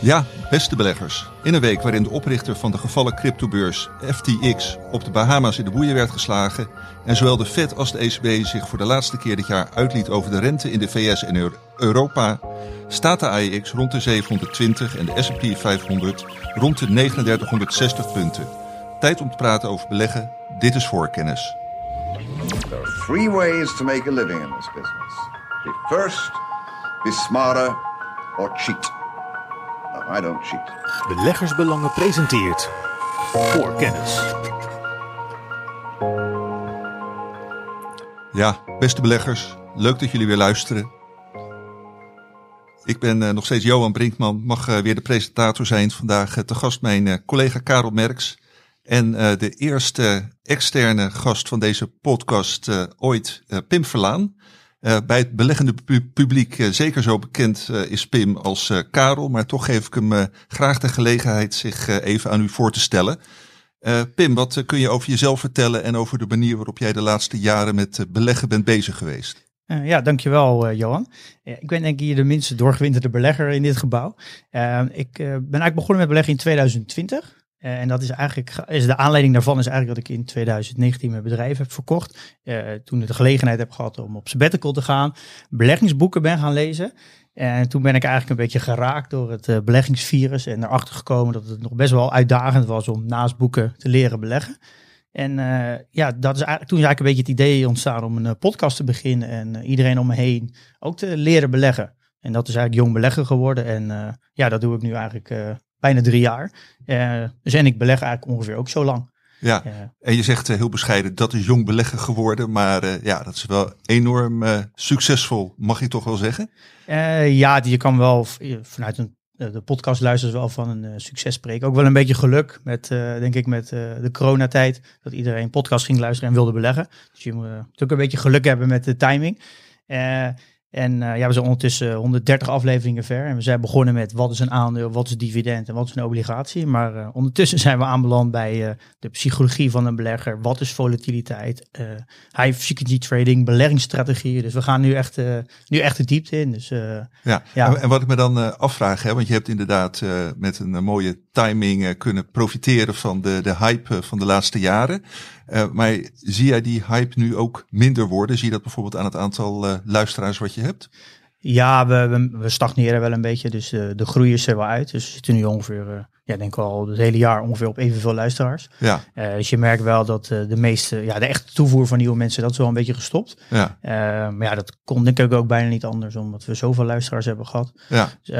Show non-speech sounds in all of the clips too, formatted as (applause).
Ja, beste beleggers. In een week waarin de oprichter van de gevallen cryptobeurs FTX op de Bahama's in de boeien werd geslagen en zowel de Fed als de ECB zich voor de laatste keer dit jaar uitliet over de rente in de VS en Europa, staat de AEX rond de 720 en de S&P 500 rond de 3960 punten. Tijd om te praten over beleggen. Dit is voorkennis. There are three ways to make a living in this business. Be first, be smarter, or cheat. I don't cheat. Beleggersbelangen presenteert voor kennis. Ja, beste beleggers, leuk dat jullie weer luisteren. Ik ben uh, nog steeds Johan Brinkman, mag uh, weer de presentator zijn. Vandaag uh, te gast mijn collega Karel Merks. En de eerste externe gast van deze podcast ooit, Pim Verlaan. Bij het beleggende pu publiek zeker zo bekend is Pim als Karel. Maar toch geef ik hem graag de gelegenheid zich even aan u voor te stellen. Pim, wat kun je over jezelf vertellen en over de manier waarop jij de laatste jaren met beleggen bent bezig geweest? Uh, ja, dankjewel uh, Johan. Uh, ik ben denk ik hier de minste doorgewinterde belegger in dit gebouw. ik ben eigenlijk begonnen met beleggen in 2020. En dat is eigenlijk, is de aanleiding daarvan is eigenlijk dat ik in 2019 mijn bedrijf heb verkocht. toen ik de gelegenheid heb gehad om op sabbatical te gaan, beleggingsboeken ben gaan lezen. En toen ben ik eigenlijk een beetje geraakt door het beleggingsvirus en erachter gekomen dat het nog best wel uitdagend was om naast boeken te leren beleggen. En ja, dat is eigenlijk, toen is eigenlijk een beetje het idee ontstaan om een podcast te beginnen en iedereen om me heen ook te leren beleggen. En dat is eigenlijk jong belegger geworden. En ja, dat doe ik nu eigenlijk bijna drie jaar. dus en ik beleg eigenlijk ongeveer ook zo lang. Ja, en je zegt heel bescheiden, dat is jong belegger geworden. Maar ja, dat is wel enorm succesvol, mag je toch wel zeggen? ja, je kan wel vanuit een de podcastluisters wel van een uh, succes spreken. Ook wel een beetje geluk met, uh, denk ik, met uh, de coronatijd. Dat iedereen podcast ging luisteren en wilde beleggen. Dus je moet natuurlijk een beetje geluk hebben met de timing. En uh, ja, we zijn ondertussen 130 afleveringen ver. En we zijn begonnen met wat is een aandeel, wat is dividend en wat is een obligatie. Maar uh, ondertussen zijn we aanbeland bij uh, de psychologie van een belegger. Wat is volatiliteit? high frequency trading, beleggingsstrategieën. Dus we gaan nu echt, nu echt de diepte in. Dus, ja. ja. En wat ik me dan afvraag, hè, want je hebt inderdaad met een mooie timing kunnen profiteren van de, de hype van de laatste jaren. Uh, maar zie jij die hype nu ook minder worden? Zie je dat bijvoorbeeld aan het aantal uh, luisteraars wat je hebt? Ja, we, we, stagneren wel een beetje, dus uh, de groei is er wel uit. Dus we zitten nu ongeveer, ja, denk ik al het hele jaar ongeveer op evenveel luisteraars. Ja. dus je merkt wel dat de meeste, ja, de echte toevoer van nieuwe mensen, dat is wel een beetje gestopt. Ja. maar ja, dat kon denk ik ook bijna niet anders, omdat we zoveel luisteraars hebben gehad. Ja. Dus,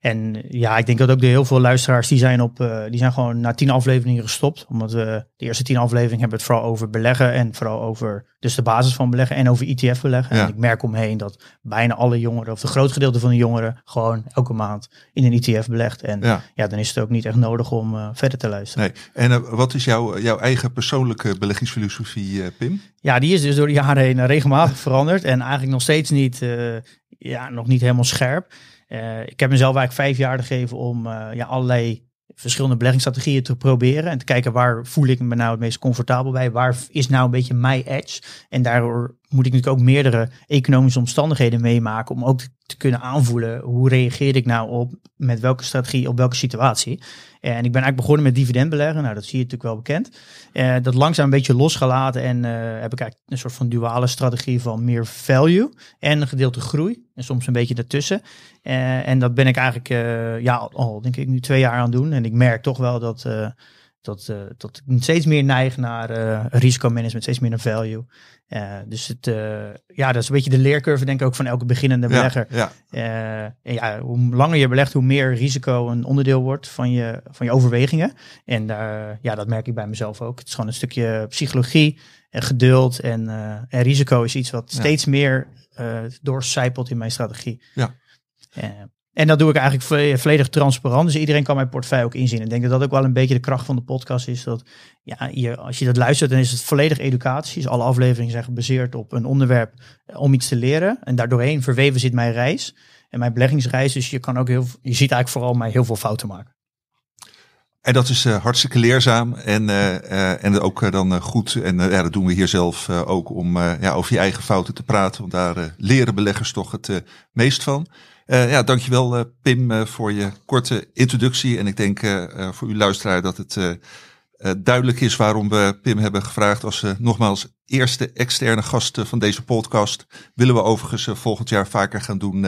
en ja, ik denk dat ook de heel veel luisteraars die zijn op, uh, die zijn gewoon na tien afleveringen gestopt. Omdat we de eerste tien afleveringen hebben het vooral over beleggen en vooral over dus de basis van beleggen en over ETF beleggen. En ik merk omheen dat bijna alle jongeren, of de groot gedeelte van de jongeren, gewoon elke maand in een ETF belegt. En ja, ja dan is het ook niet echt nodig om uh, verder te luisteren. Nee. En uh, wat is jouw, jouw eigen persoonlijke beleggingsfilosofie, Pim? Ja, die is dus door de jaren heen regelmatig veranderd en eigenlijk nog steeds niet, ja, nog niet helemaal scherp. Uh, ik heb mezelf eigenlijk vijf jaar gegeven om uh, ja, allerlei verschillende beleggingsstrategieën te proberen. En te kijken waar voel ik me nou het meest comfortabel bij. Waar is nou een beetje my edge? En daardoor moet ik natuurlijk ook meerdere economische omstandigheden meemaken. Om ook te kunnen aanvoelen hoe reageer ik nou op met welke strategie, op welke situatie. En ik ben eigenlijk begonnen met dividendbeleggen. Nou, dat zie je natuurlijk wel bekend. Uh, dat langzaam een beetje losgelaten en uh, heb ik eigenlijk een soort van duale strategie van meer value en een gedeelte groei. En soms een beetje daartussen. En dat ben ik eigenlijk ja, al denk ik nu twee jaar aan het doen. En ik merk toch wel dat, dat, dat ik steeds meer neig naar risicomanagement, steeds meer naar value. Uh, dus het, ja, dat is een beetje de leercurve, denk ik ook van elke beginnende belegger. Ja, ja. Uh, ja, hoe langer je belegt, hoe meer risico een onderdeel wordt van je, van je overwegingen. En ja, dat merk ik bij mezelf ook. Het is gewoon een stukje psychologie en geduld. En, en risico is iets wat steeds meer doorcijpelt in mijn strategie. Ja. En dat doe ik eigenlijk volledig transparant. Dus iedereen kan mijn portefeuille ook inzien. En ik denk dat dat ook wel een beetje de kracht van de podcast is. Dat ja, als je dat luistert, dan is het volledig educatie. Dus alle afleveringen zijn gebaseerd op een onderwerp eh, om iets te leren. En daardoorheen verweven zit mijn reis en mijn beleggingsreis. Dus je kan ook heel, je ziet eigenlijk vooral mij heel veel fouten maken. En dat is uh, hartstikke leerzaam en, en ook dan goed. En ja, dat doen we hier zelf ook om ja, over je eigen fouten te praten. Want daar leren beleggers toch het meest van. Uh, ja, dankjewel uh, Pim uh, voor je korte introductie. En ik denk voor uw luisteraar dat het duidelijk is waarom we Pim hebben gevraagd als nogmaals eerste externe gast van deze podcast. Willen we overigens volgend jaar vaker gaan doen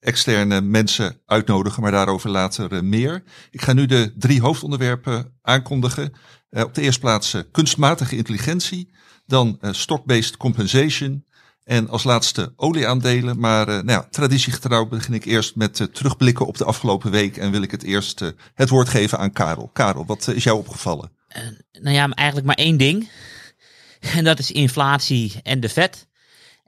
externe mensen uitnodigen, maar daarover later meer. Ik ga nu de drie hoofdonderwerpen aankondigen. op de eerste plaats kunstmatige intelligentie, dan stock-based compensation en als laatste olieaandelen. Maar uh, nou ja, traditiegetrouw begin ik eerst met uh, terugblikken op de afgelopen week. En wil ik het eerst uh, het woord geven aan Karel. Karel, wat is jou opgevallen? nou ja, eigenlijk maar één ding. (laughs) En dat is inflatie en de vet.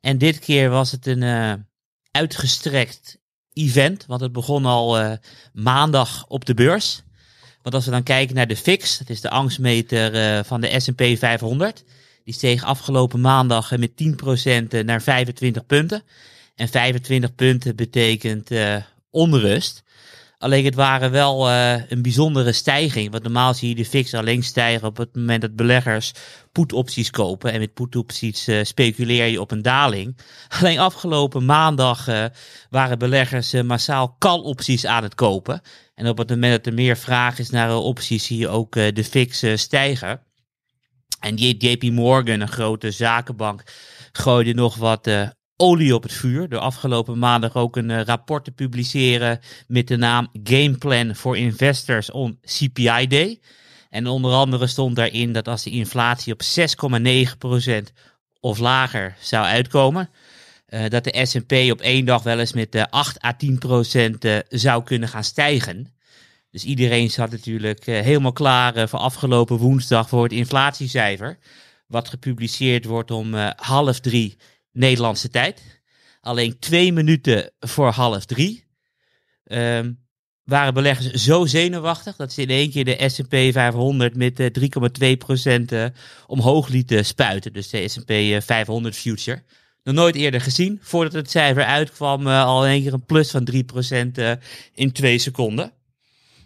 En dit keer was het een uitgestrekt event. Want het begon al maandag op de beurs. Want als we dan kijken naar de FIX, dat is de angstmeter van de S&P 500... Die steeg afgelopen maandag met 10% naar 25 punten. En 25 punten betekent uh, onrust. Alleen het waren wel een bijzondere stijging. Want normaal zie je de fix alleen stijgen op het moment dat beleggers put-opties kopen. En met put-opties speculeer je op een daling. (laughs) Alleen afgelopen maandag waren beleggers massaal call-opties aan het kopen. En op het moment dat er meer vraag is naar opties, zie je ook de fix stijgen. En JP Morgan, een grote zakenbank, gooide nog wat uh, olie op het vuur. Door afgelopen maandag ook een uh, rapport te publiceren met de naam Game Plan for Investors on CPI Day. En onder andere stond daarin dat als de inflatie op 6,9% of lager zou uitkomen, uh, dat de S&P op één dag wel eens met 8 à 10% zou kunnen gaan stijgen. Dus iedereen zat natuurlijk uh, helemaal klaar uh, voor afgelopen woensdag voor het inflatiecijfer. Wat gepubliceerd wordt om uh, half drie Nederlandse tijd. Alleen twee minuten voor half drie um, waren beleggers zo zenuwachtig dat ze in één keer de S&P 500 met 3,2% omhoog lieten spuiten. Dus de S&P 500 future. Nog nooit eerder gezien. Voordat het cijfer uitkwam al een keer een plus van 3% in twee seconden.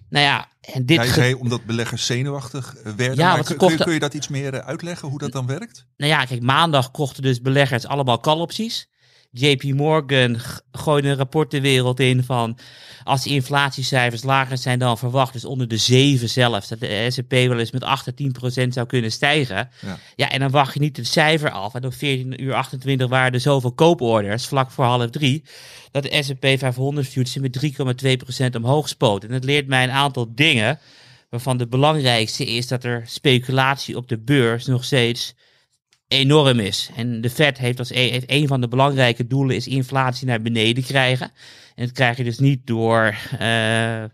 Nou ja, en dit... Ja, zei omdat beleggers zenuwachtig eh, werden. Ja, kun, kochten... kun, je dat iets meer eh, uitleggen, hoe dat dan werkt? Nou ja, kijk, maandag kochten dus beleggers allemaal call-opties. JP Morgan gooide een rapport de wereld in van als de inflatiecijfers lager zijn dan verwacht, dus onder de 7 zelfs, dat de S&P wel eens met 8 à 10 procent zou kunnen stijgen. Ja. ja, en dan wacht je niet het cijfer af. En op 14 uur 28 waren er zoveel kooporders, vlak voor half drie, dat de S&P 500 future met 3,2 procent omhoog spoot. En dat leert mij een aantal dingen, waarvan de belangrijkste is dat er speculatie op de beurs nog steeds enorm is. En de Fed heeft als een, een van de belangrijke doelen is inflatie naar beneden krijgen. En dat krijg je dus niet door uh,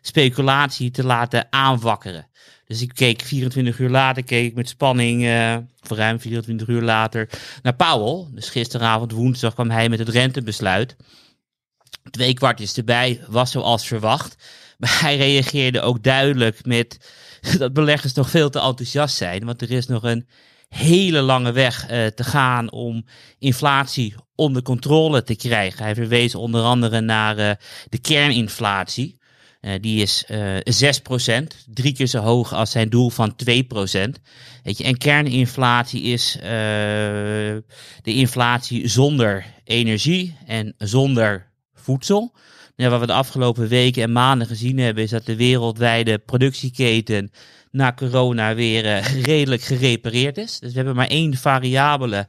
speculatie te laten aanwakkeren. Dus ik keek 24 uur later, keek ik met spanning, uh, voor ruim 24 uur later, naar Powell. Dus gisteravond woensdag kwam hij met het rentebesluit. Twee kwartjes erbij, was zoals verwacht. Maar hij reageerde ook duidelijk met (laughs) dat beleggers nog veel te enthousiast zijn. Want er is nog een hele lange weg uh, te gaan om inflatie onder controle te krijgen. Hij verwees onder andere naar uh, de kerninflatie. Uh, die is uh, 6%, drie keer zo hoog als zijn doel van 2%. Weet je, en kerninflatie is de inflatie zonder energie en zonder voedsel. Ja, wat we de afgelopen weken en maanden gezien hebben, is dat de wereldwijde productieketen na corona weer uh, (laughs) redelijk gerepareerd is. Dus we hebben maar één variabele.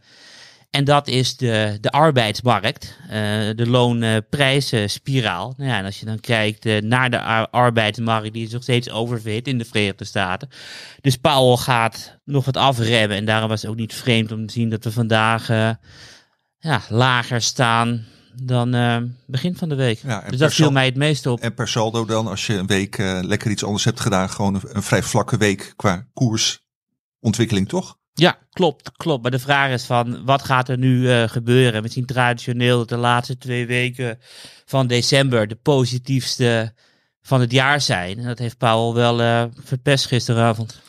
En dat is de, de arbeidsmarkt, uh, de loonprijzenspiraal. nou ja, en als je dan kijkt uh, naar de arbeidsmarkt, die is nog steeds oververhit in de Verenigde Staten. Dus Powell gaat nog wat afremmen. En daarom was het ook niet vreemd om te zien dat we vandaag ja, lager staan dan uh, begin van de week. Ja, dus dat viel mij het meest op. En per saldo dan, als je een week uh, lekker iets anders hebt gedaan, gewoon een, een, vrij vlakke week qua koersontwikkeling, toch? Ja, klopt, klopt. Maar de vraag is van, wat gaat er nu uh, gebeuren? We zien traditioneel dat de laatste twee weken van december de positiefste van het jaar zijn. En dat heeft Paul wel verpest gisteravond.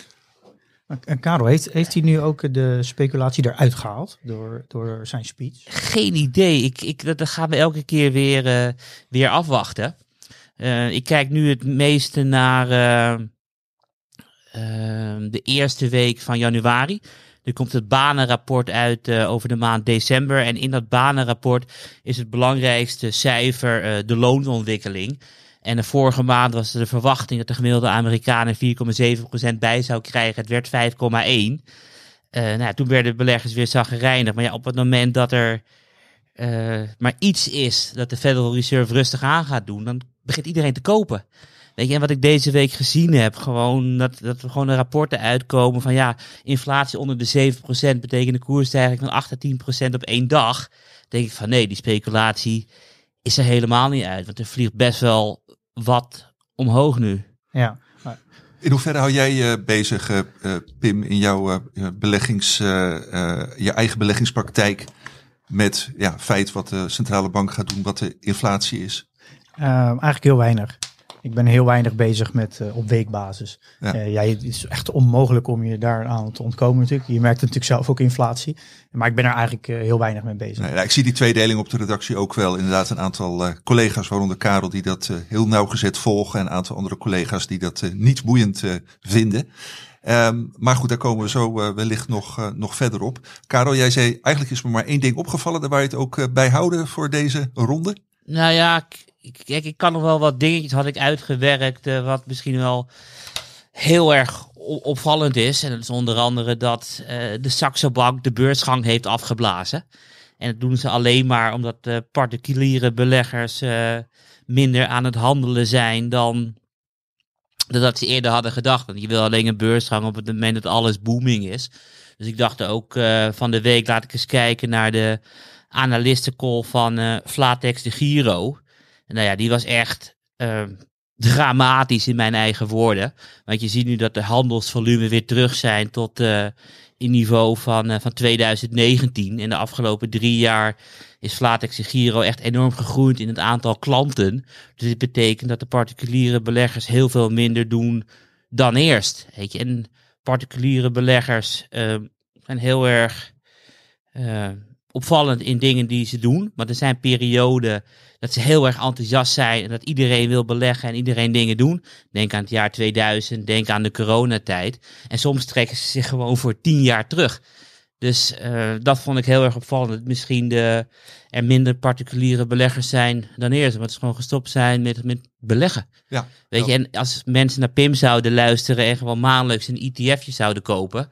En Karel, heeft, heeft hij nu ook de speculatie eruit gehaald door, door zijn speech? Geen idee. Ik, ik, dat gaan we elke keer weer, uh, weer afwachten. Uh, ik kijk nu het meeste naar uh, de eerste week van januari. Er komt het banenrapport uit over de maand december. En in dat banenrapport is het belangrijkste cijfer de loonsontwikkeling. En de vorige maand was de verwachting dat de gemiddelde Amerikanen 4,7% bij zou krijgen. Het werd 5,1%. Uh, nou, toen werden beleggers weer zaggerijnig. Maar ja, op het moment dat er uh, maar iets is dat de Federal Reserve rustig aan gaat doen, dan begint iedereen te kopen. Weet je, en wat ik deze week gezien heb, gewoon dat, dat er gewoon de rapporten uitkomen van ja, inflatie onder de 7% betekent de koersstijging van 8 à 10% op één dag. denk ik van nee, die speculatie is er helemaal niet uit. Want er vliegt best wel wat omhoog nu. Ja. In hoeverre hou jij je bezig, uh, Pim, in jouw uh, beleggings, je eigen beleggingspraktijk met ja, feit wat de centrale bank gaat doen, wat de inflatie is? eigenlijk heel weinig. Ik ben heel weinig bezig met uh, op weekbasis. Ja. Uh, ja, het is echt onmogelijk om je daar aan te ontkomen natuurlijk. Je merkt natuurlijk zelf ook inflatie. Maar ik ben er eigenlijk uh, heel weinig mee bezig. Nee, nou, ik zie die tweedeling op de redactie ook wel. Inderdaad een aantal collega's, waaronder Karel, die dat heel nauwgezet volgen. En een aantal andere collega's die dat niet boeiend vinden. Um, maar goed, daar komen we zo wellicht nog, nog verder op. Karel, jij zei, eigenlijk is me maar één ding opgevallen. Daar waar je het ook bij houden voor deze ronde. Nou ja, kijk, ik kan nog wel wat dingetjes had ik uitgewerkt, uh, wat misschien wel heel erg opvallend is. En dat is onder andere dat uh, de Saxo Bank de beursgang heeft afgeblazen. En dat doen ze alleen maar omdat de particuliere beleggers uh, minder aan het handelen zijn dan dat ze eerder hadden gedacht. Want je wil alleen een beursgang op het moment dat alles booming is. Dus ik dacht ook van de week laat ik eens kijken naar de analistencall van uh, Flatex de Giro. Nou ja, die was echt uh, dramatisch in mijn eigen woorden. Want je ziet nu dat de handelsvolume weer terug zijn tot uh, in niveau van, uh, van 2019. In de afgelopen drie jaar is Flatex Giro echt enorm gegroeid in het aantal klanten. Dus dit betekent dat de particuliere beleggers heel veel minder doen dan eerst. Weet je? En particuliere beleggers zijn heel erg opvallend in dingen die ze doen. Maar er zijn perioden dat ze heel erg enthousiast zijn en dat iedereen wil beleggen en iedereen dingen doen. Denk aan het jaar 2000, denk aan de coronatijd. En soms trekken ze zich gewoon voor tien jaar terug. Dus uh, dat vond ik heel erg opvallend. Dat misschien de, er minder particuliere beleggers zijn dan eerst. Want ze gewoon gestopt zijn met, met beleggen. Ja, Weet je, en als mensen naar Pim zouden luisteren en gewoon maandelijks een ETFje zouden kopen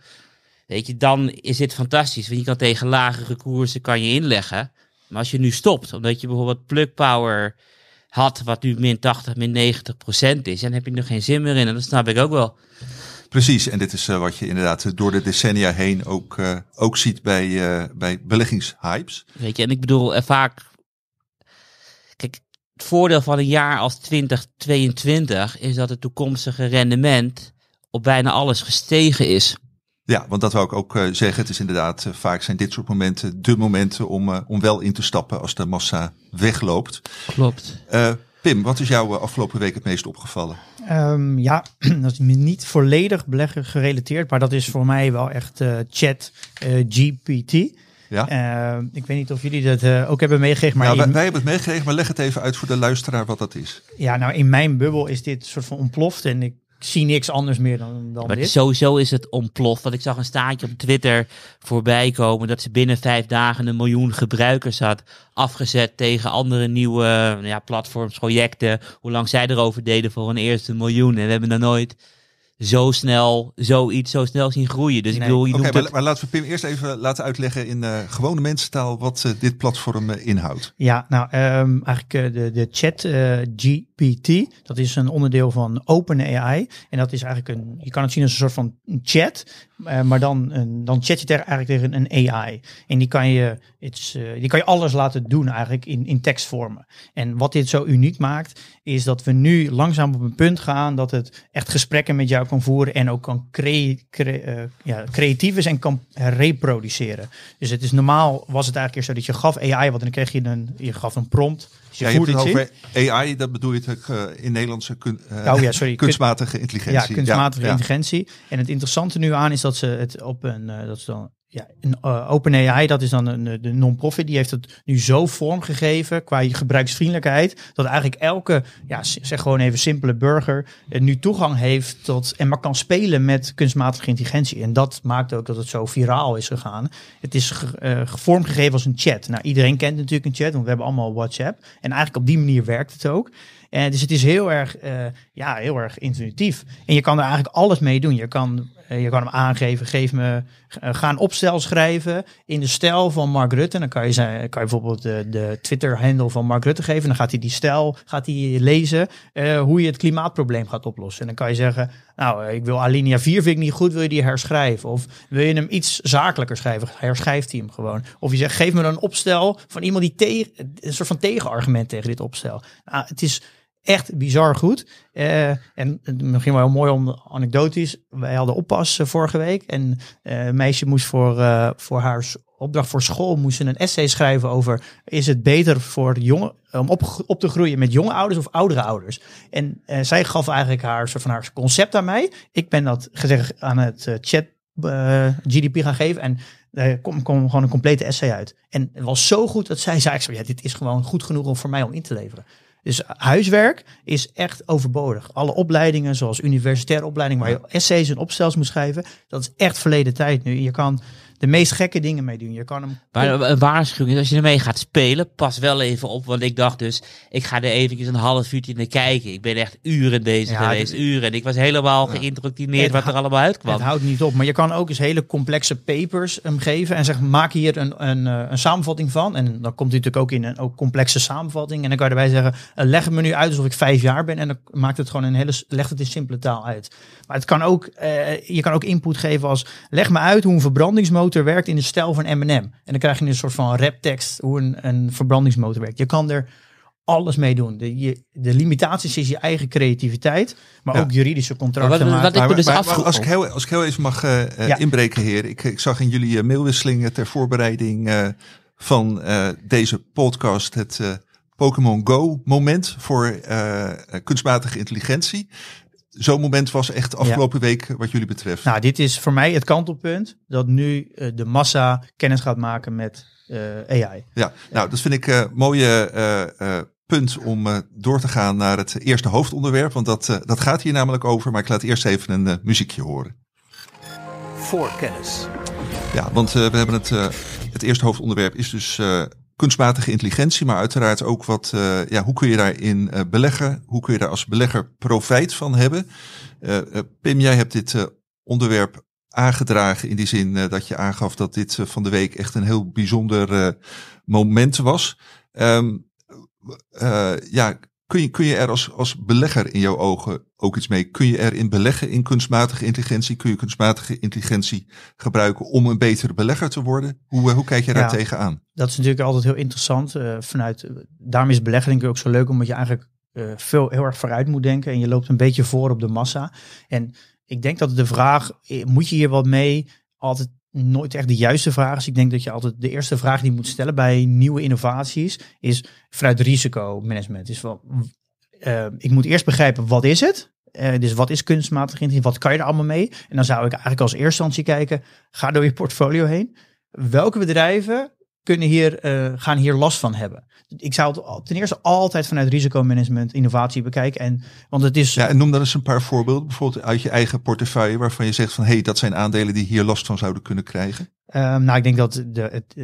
Weet je, dan is dit fantastisch. Want je kan tegen lagere koersen kan je inleggen. Maar als je nu stopt, omdat je bijvoorbeeld plug power had, wat nu min 80, min 90 procent is, dan heb je er geen zin meer in. En dat snap ik ook wel. Precies, en dit is uh, wat je inderdaad door de decennia heen ook, uh, ook ziet bij, uh, bij beleggingshypes. Weet je, en ik bedoel, vaak. Kijk, het voordeel van een jaar als 2022 is dat het toekomstige rendement op bijna alles gestegen is. Ja, want dat wil ik ook uh, zeggen. Het is inderdaad, uh, vaak zijn dit soort momenten de momenten om, uh, om wel in te stappen als de massa wegloopt. Klopt. Pim, wat is jou afgelopen week het meest opgevallen? Um, ja, (clears throat) dat is niet volledig belegger gerelateerd, maar dat is voor mij wel echt chat GPT. Ja. Uh, ik weet niet of jullie dat uh, ook hebben meegekregen. Maar ja, in... wij, wij, hebben het meegekregen, maar leg het even uit voor de luisteraar wat dat is. Ja, nou in mijn bubbel is dit soort van ontploft. En ik zie niks anders meer dan, dan maar dit. Sowieso is het ontploft. Want ik zag een staartje op Twitter voorbij komen dat ze binnen vijf dagen een miljoen gebruikers had afgezet tegen andere nieuwe ja, platforms, projecten. Hoe lang zij erover deden voor een eerste miljoen. En we hebben er nooit zo snel zoiets zo snel zien groeien. Dus nee. ik bedoel, je okay, maar, het... maar, laten we Pim eerst even laten uitleggen in uh, gewone mensentaal wat uh, dit platform uh, inhoudt. Ja, nou um, eigenlijk de, de chat GPT, dat is een onderdeel van OpenAI. En dat is eigenlijk een, je kan het zien als een soort van chat, maar dan, een, dan chat je eigenlijk tegen een AI. En die kan je, iets, die kan je alles laten doen eigenlijk in, in tekstvormen. En wat dit zo uniek maakt, is dat we nu langzaam op een punt gaan dat het echt gesprekken met jou kan voeren en ook kan cre cre uh, ja, creatief is en kan reproduceren. Dus het is normaal was het eigenlijk eerst zo dat je gaf AI wat en dan kreeg je een, je gaf een prompt. Dus je, ja, je hebt het over AI, dat bedoel je het uh, in Nederlandse kun, uh, oh, ja, sorry. kunstmatige intelligentie. Ja, kunstmatige ja, intelligentie. En het interessante nu aan is dat ze het op een, dat ze dan ja, uh, OpenAI, dat is dan een, de non-profit, die heeft het nu zo vormgegeven qua gebruiksvriendelijkheid, dat eigenlijk elke, ja, zeg gewoon even simpele burger, uh, nu toegang heeft tot en maar kan spelen met kunstmatige intelligentie. En dat maakt ook dat het zo viraal is gegaan. Het is uh, vormgegeven als een chat. Nou, iedereen kent natuurlijk een chat, want we hebben allemaal WhatsApp. En eigenlijk op die manier werkt het ook. Uh, dus het is heel erg, ja, heel erg intuïtief. En je kan er eigenlijk alles mee doen. Je kan, je kan hem aangeven, geef me, ga een opstel schrijven in de stijl van Mark Rutte. En dan kan je, zijn, kan je bijvoorbeeld de, de Twitter-handle van Mark Rutte geven. Dan gaat hij die stijl, gaat hij lezen hoe je het klimaatprobleem gaat oplossen. En dan kan je zeggen, nou, ik wil alinea 4 vind ik niet goed, wil je die herschrijven? Of wil je hem iets zakelijker schrijven? Herschrijft hij hem gewoon. Of je zegt, geef me dan een opstel van iemand die tegen, een soort van tegenargument tegen dit opstel. Nou, het is echt bizar goed. Uh, en misschien wel mooi om anekdotisch. Wij hadden oppas uh, vorige week. En uh, een meisje moest voor, voor haar opdracht voor school moest ze een essay schrijven over is het beter voor jongen om op, op te groeien met jonge ouders of oudere ouders. En zij gaf eigenlijk haar soort van haar concept aan mij. Ik ben dat gezegd aan het chat GDP gaan geven en kwam, kwam gewoon een complete essay uit. En het was zo goed dat zij zei, ja, dit is gewoon goed genoeg om voor mij om in te leveren. Dus huiswerk is echt overbodig. Alle opleidingen, zoals universitaire opleiding, waar je essays en opstels moet schrijven, dat is echt verleden tijd nu. Je kan de meest gekke dingen mee doen. Je kan hem. Maar een waarschuwing is als je ermee gaat spelen, pas wel even op. Want ik dacht dus, ik ga er eventjes een half uurtje naar kijken. Ik ben echt uren bezig ja, geweest, uren. En ik was helemaal ja. wat er allemaal uitkwam. Het houdt niet op. Maar je kan ook eens hele complexe papers hem geven en zeggen, maak hier een, een, een samenvatting van. En dan komt hij natuurlijk ook in een ook complexe samenvatting. En dan kan je erbij zeggen, leg het me nu uit alsof ik vijf jaar ben. En dan maakt het gewoon een hele, legt het in simpele taal uit. Maar het kan ook, uh, je kan ook input geven als, leg me uit hoe een verbrandingsmotor werkt in de stijl van M&M. En dan krijg je een soort van raptekst hoe een, een verbrandingsmotor werkt. Je kan er alles mee doen. De, je, de limitaties is je eigen creativiteit, maar ja. ook juridische contracten wat, wat ik me dus maar, maar, als, ik heel, als ik heel even mag uh, ja. inbreken, heer. Ik, ik zag in jullie uh, mailwisselingen ter voorbereiding uh, van deze podcast het Pokémon Go moment voor kunstmatige intelligentie zo'n moment was echt afgelopen week wat jullie betreft. Nou, dit is voor mij het kantelpunt dat nu uh, de massa kennis gaat maken met uh, AI. Ja, nou dat vind ik een uh, mooie punt om door te gaan naar het eerste hoofdonderwerp. Want dat, dat gaat hier namelijk over. Maar ik laat eerst even een muziekje horen. Voor kennis. Ja, want we hebben het, het eerste hoofdonderwerp is dus kunstmatige intelligentie, maar uiteraard ook wat, uh, ja, hoe kun je daarin uh, beleggen? Hoe kun je daar als belegger profijt van hebben? Uh, Pim, jij hebt dit onderwerp aangedragen in die zin dat je aangaf dat dit van de week echt een heel bijzonder moment was. Um, ja, Kun je, kun je er als, als belegger in jouw ogen ook iets mee? Kun je erin beleggen in kunstmatige intelligentie? Kun je kunstmatige intelligentie gebruiken om een betere belegger te worden? Hoe, hoe kijk je daar ja, tegenaan? Dat is natuurlijk altijd heel interessant. Uh, vanuit, daarom is beleggen denk ik ook zo leuk, omdat je eigenlijk uh, veel, heel erg vooruit moet denken. En je loopt een beetje voor op de massa. En ik denk dat de vraag, eh, moet je hier wat mee? Altijd nooit echt de juiste vraag is. Ik denk dat je altijd de eerste vraag die je moet stellen bij nieuwe innovaties is vanuit risicomanagement. Is van, uh, ik moet eerst begrijpen wat is het? Uh, dus wat is kunstmatige intelligentie? Wat kan je er allemaal mee? En dan zou ik eigenlijk als eerste instantie kijken, ga door je portfolio heen. Welke bedrijven kunnen hier, uh, gaan hier last van hebben. Ik zou het ten eerste altijd vanuit risicomanagement, innovatie bekijken. En, want het is... Ja, en noem dan eens een paar voorbeelden, bijvoorbeeld uit je eigen portefeuille, waarvan je zegt van hé, hey, dat zijn aandelen die hier last van zouden kunnen krijgen. Um, nou, ik denk dat de, het,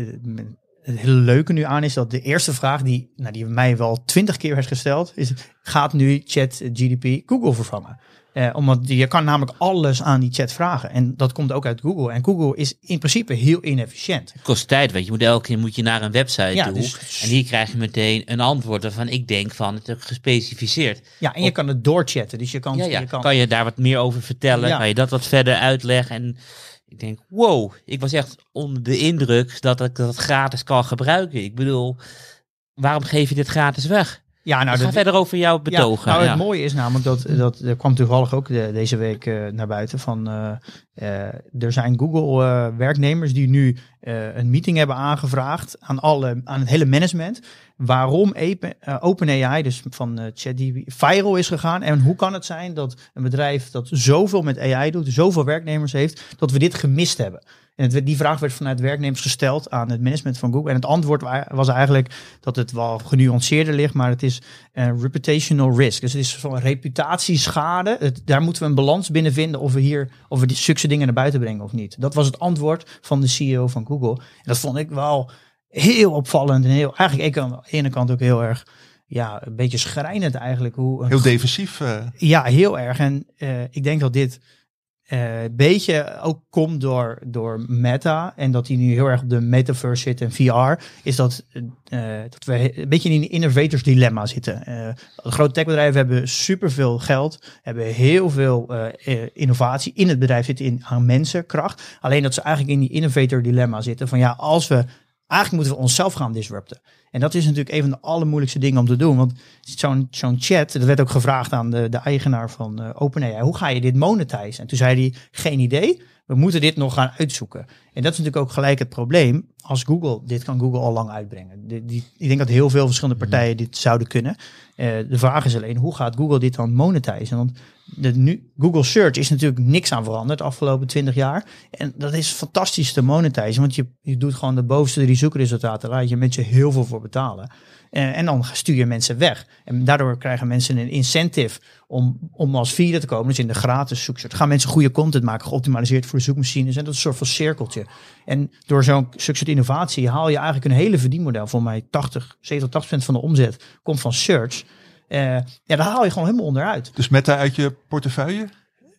het hele leuke nu aan is dat de eerste vraag die, nou, die mij wel twintig keer werd gesteld, is gaat nu chat GDP Google vervangen? Eh, omdat je kan namelijk alles aan die chat vragen. En dat komt ook uit Google. En Google is in principe heel inefficiënt. Het kost tijd, weet je. moet elke keer moet je naar een website ja, toe. Dus, en hier krijg je meteen een antwoord waarvan ik denk van het is gespecificeerd. Ja, en je kan het doorchatten. Dus je kan, ja, ja. Je kan... kan je daar wat meer over vertellen? Kan je dat wat verder uitleggen? En ik denk, wow, ik was echt onder de indruk dat ik dat gratis kan gebruiken. Ik bedoel, waarom geef je dit gratis weg? Ja, nou, ga verder over jouw betogen. Ja, nou, het mooie is namelijk dat, dat er kwam toevallig ook de, deze week uh, naar buiten van uh, uh, er zijn Google werknemers die nu een meeting hebben aangevraagd aan, alle, aan het hele management. Waarom eh, OpenAI, dus van eh, ChatGPT, viral is gegaan. En hoe kan het zijn dat een bedrijf dat zoveel met AI doet, zoveel werknemers heeft, dat we dit gemist hebben? En die vraag werd vanuit werknemers gesteld aan het management van Google. En het antwoord wa- was eigenlijk dat het wel genuanceerder ligt, maar het is eh, reputational risk. Dus het is van reputatieschade. Daar moeten we een balans binnen vinden of we hier of we die zulke dingen naar buiten brengen of niet. Dat was het antwoord van de CEO van Google. En dat vond ik wel heel opvallend en heel eigenlijk ik aan de ene kant ook heel erg ja, een beetje schrijnend eigenlijk hoe een Heel defensief. eh, ja, heel erg. En eh, ik denk dat dit eh, beetje ook komt door, door Meta. En dat die nu heel erg op de metaverse zit en VR. Is dat, dat we een beetje in een innovators dilemma zitten. Grote techbedrijven hebben superveel geld. Hebben heel veel innovatie. In het bedrijf zitten in, aan mensenkracht. Alleen dat ze eigenlijk in die innovator dilemma zitten. Van ja, als we... Eigenlijk moeten we onszelf gaan disrupten. En dat is natuurlijk een van de allermoeilijkste dingen om te doen. Want zo'n zo'n chat, dat werd ook gevraagd aan de, de eigenaar van eh, OpenAI. Hoe ga je dit monetizen? En toen zei hij, geen idee. We moeten dit nog gaan uitzoeken. En dat is natuurlijk ook gelijk het probleem. Als Google, dit kan Google al lang uitbrengen. Die, die, ik denk dat heel veel verschillende partijen dit zouden kunnen. Eh, de vraag is alleen, hoe gaat Google dit dan monetizen? Want de, nu, Google Search is natuurlijk niks aan veranderd de afgelopen 20 jaar. En dat is fantastisch te monetizen. Want je, je doet gewoon de bovenste drie zoekresultaten. Laat je mensen heel veel voor betalen. Eh, en dan stuur je mensen weg. En daardoor krijgen mensen een incentive om, om als vierde te komen. Dus in de gratis zoeksoort. Gaan mensen goede content maken, geoptimaliseerd voor de zoekmachines. En dat is een soort van cirkeltje. En door zo'n soort innovatie haal je eigenlijk een hele verdienmodel. Voor mij 80, 70, 80 procent van de omzet komt van search. Eh, ja, daar haal je gewoon helemaal onderuit. dus Meta uit je portefeuille?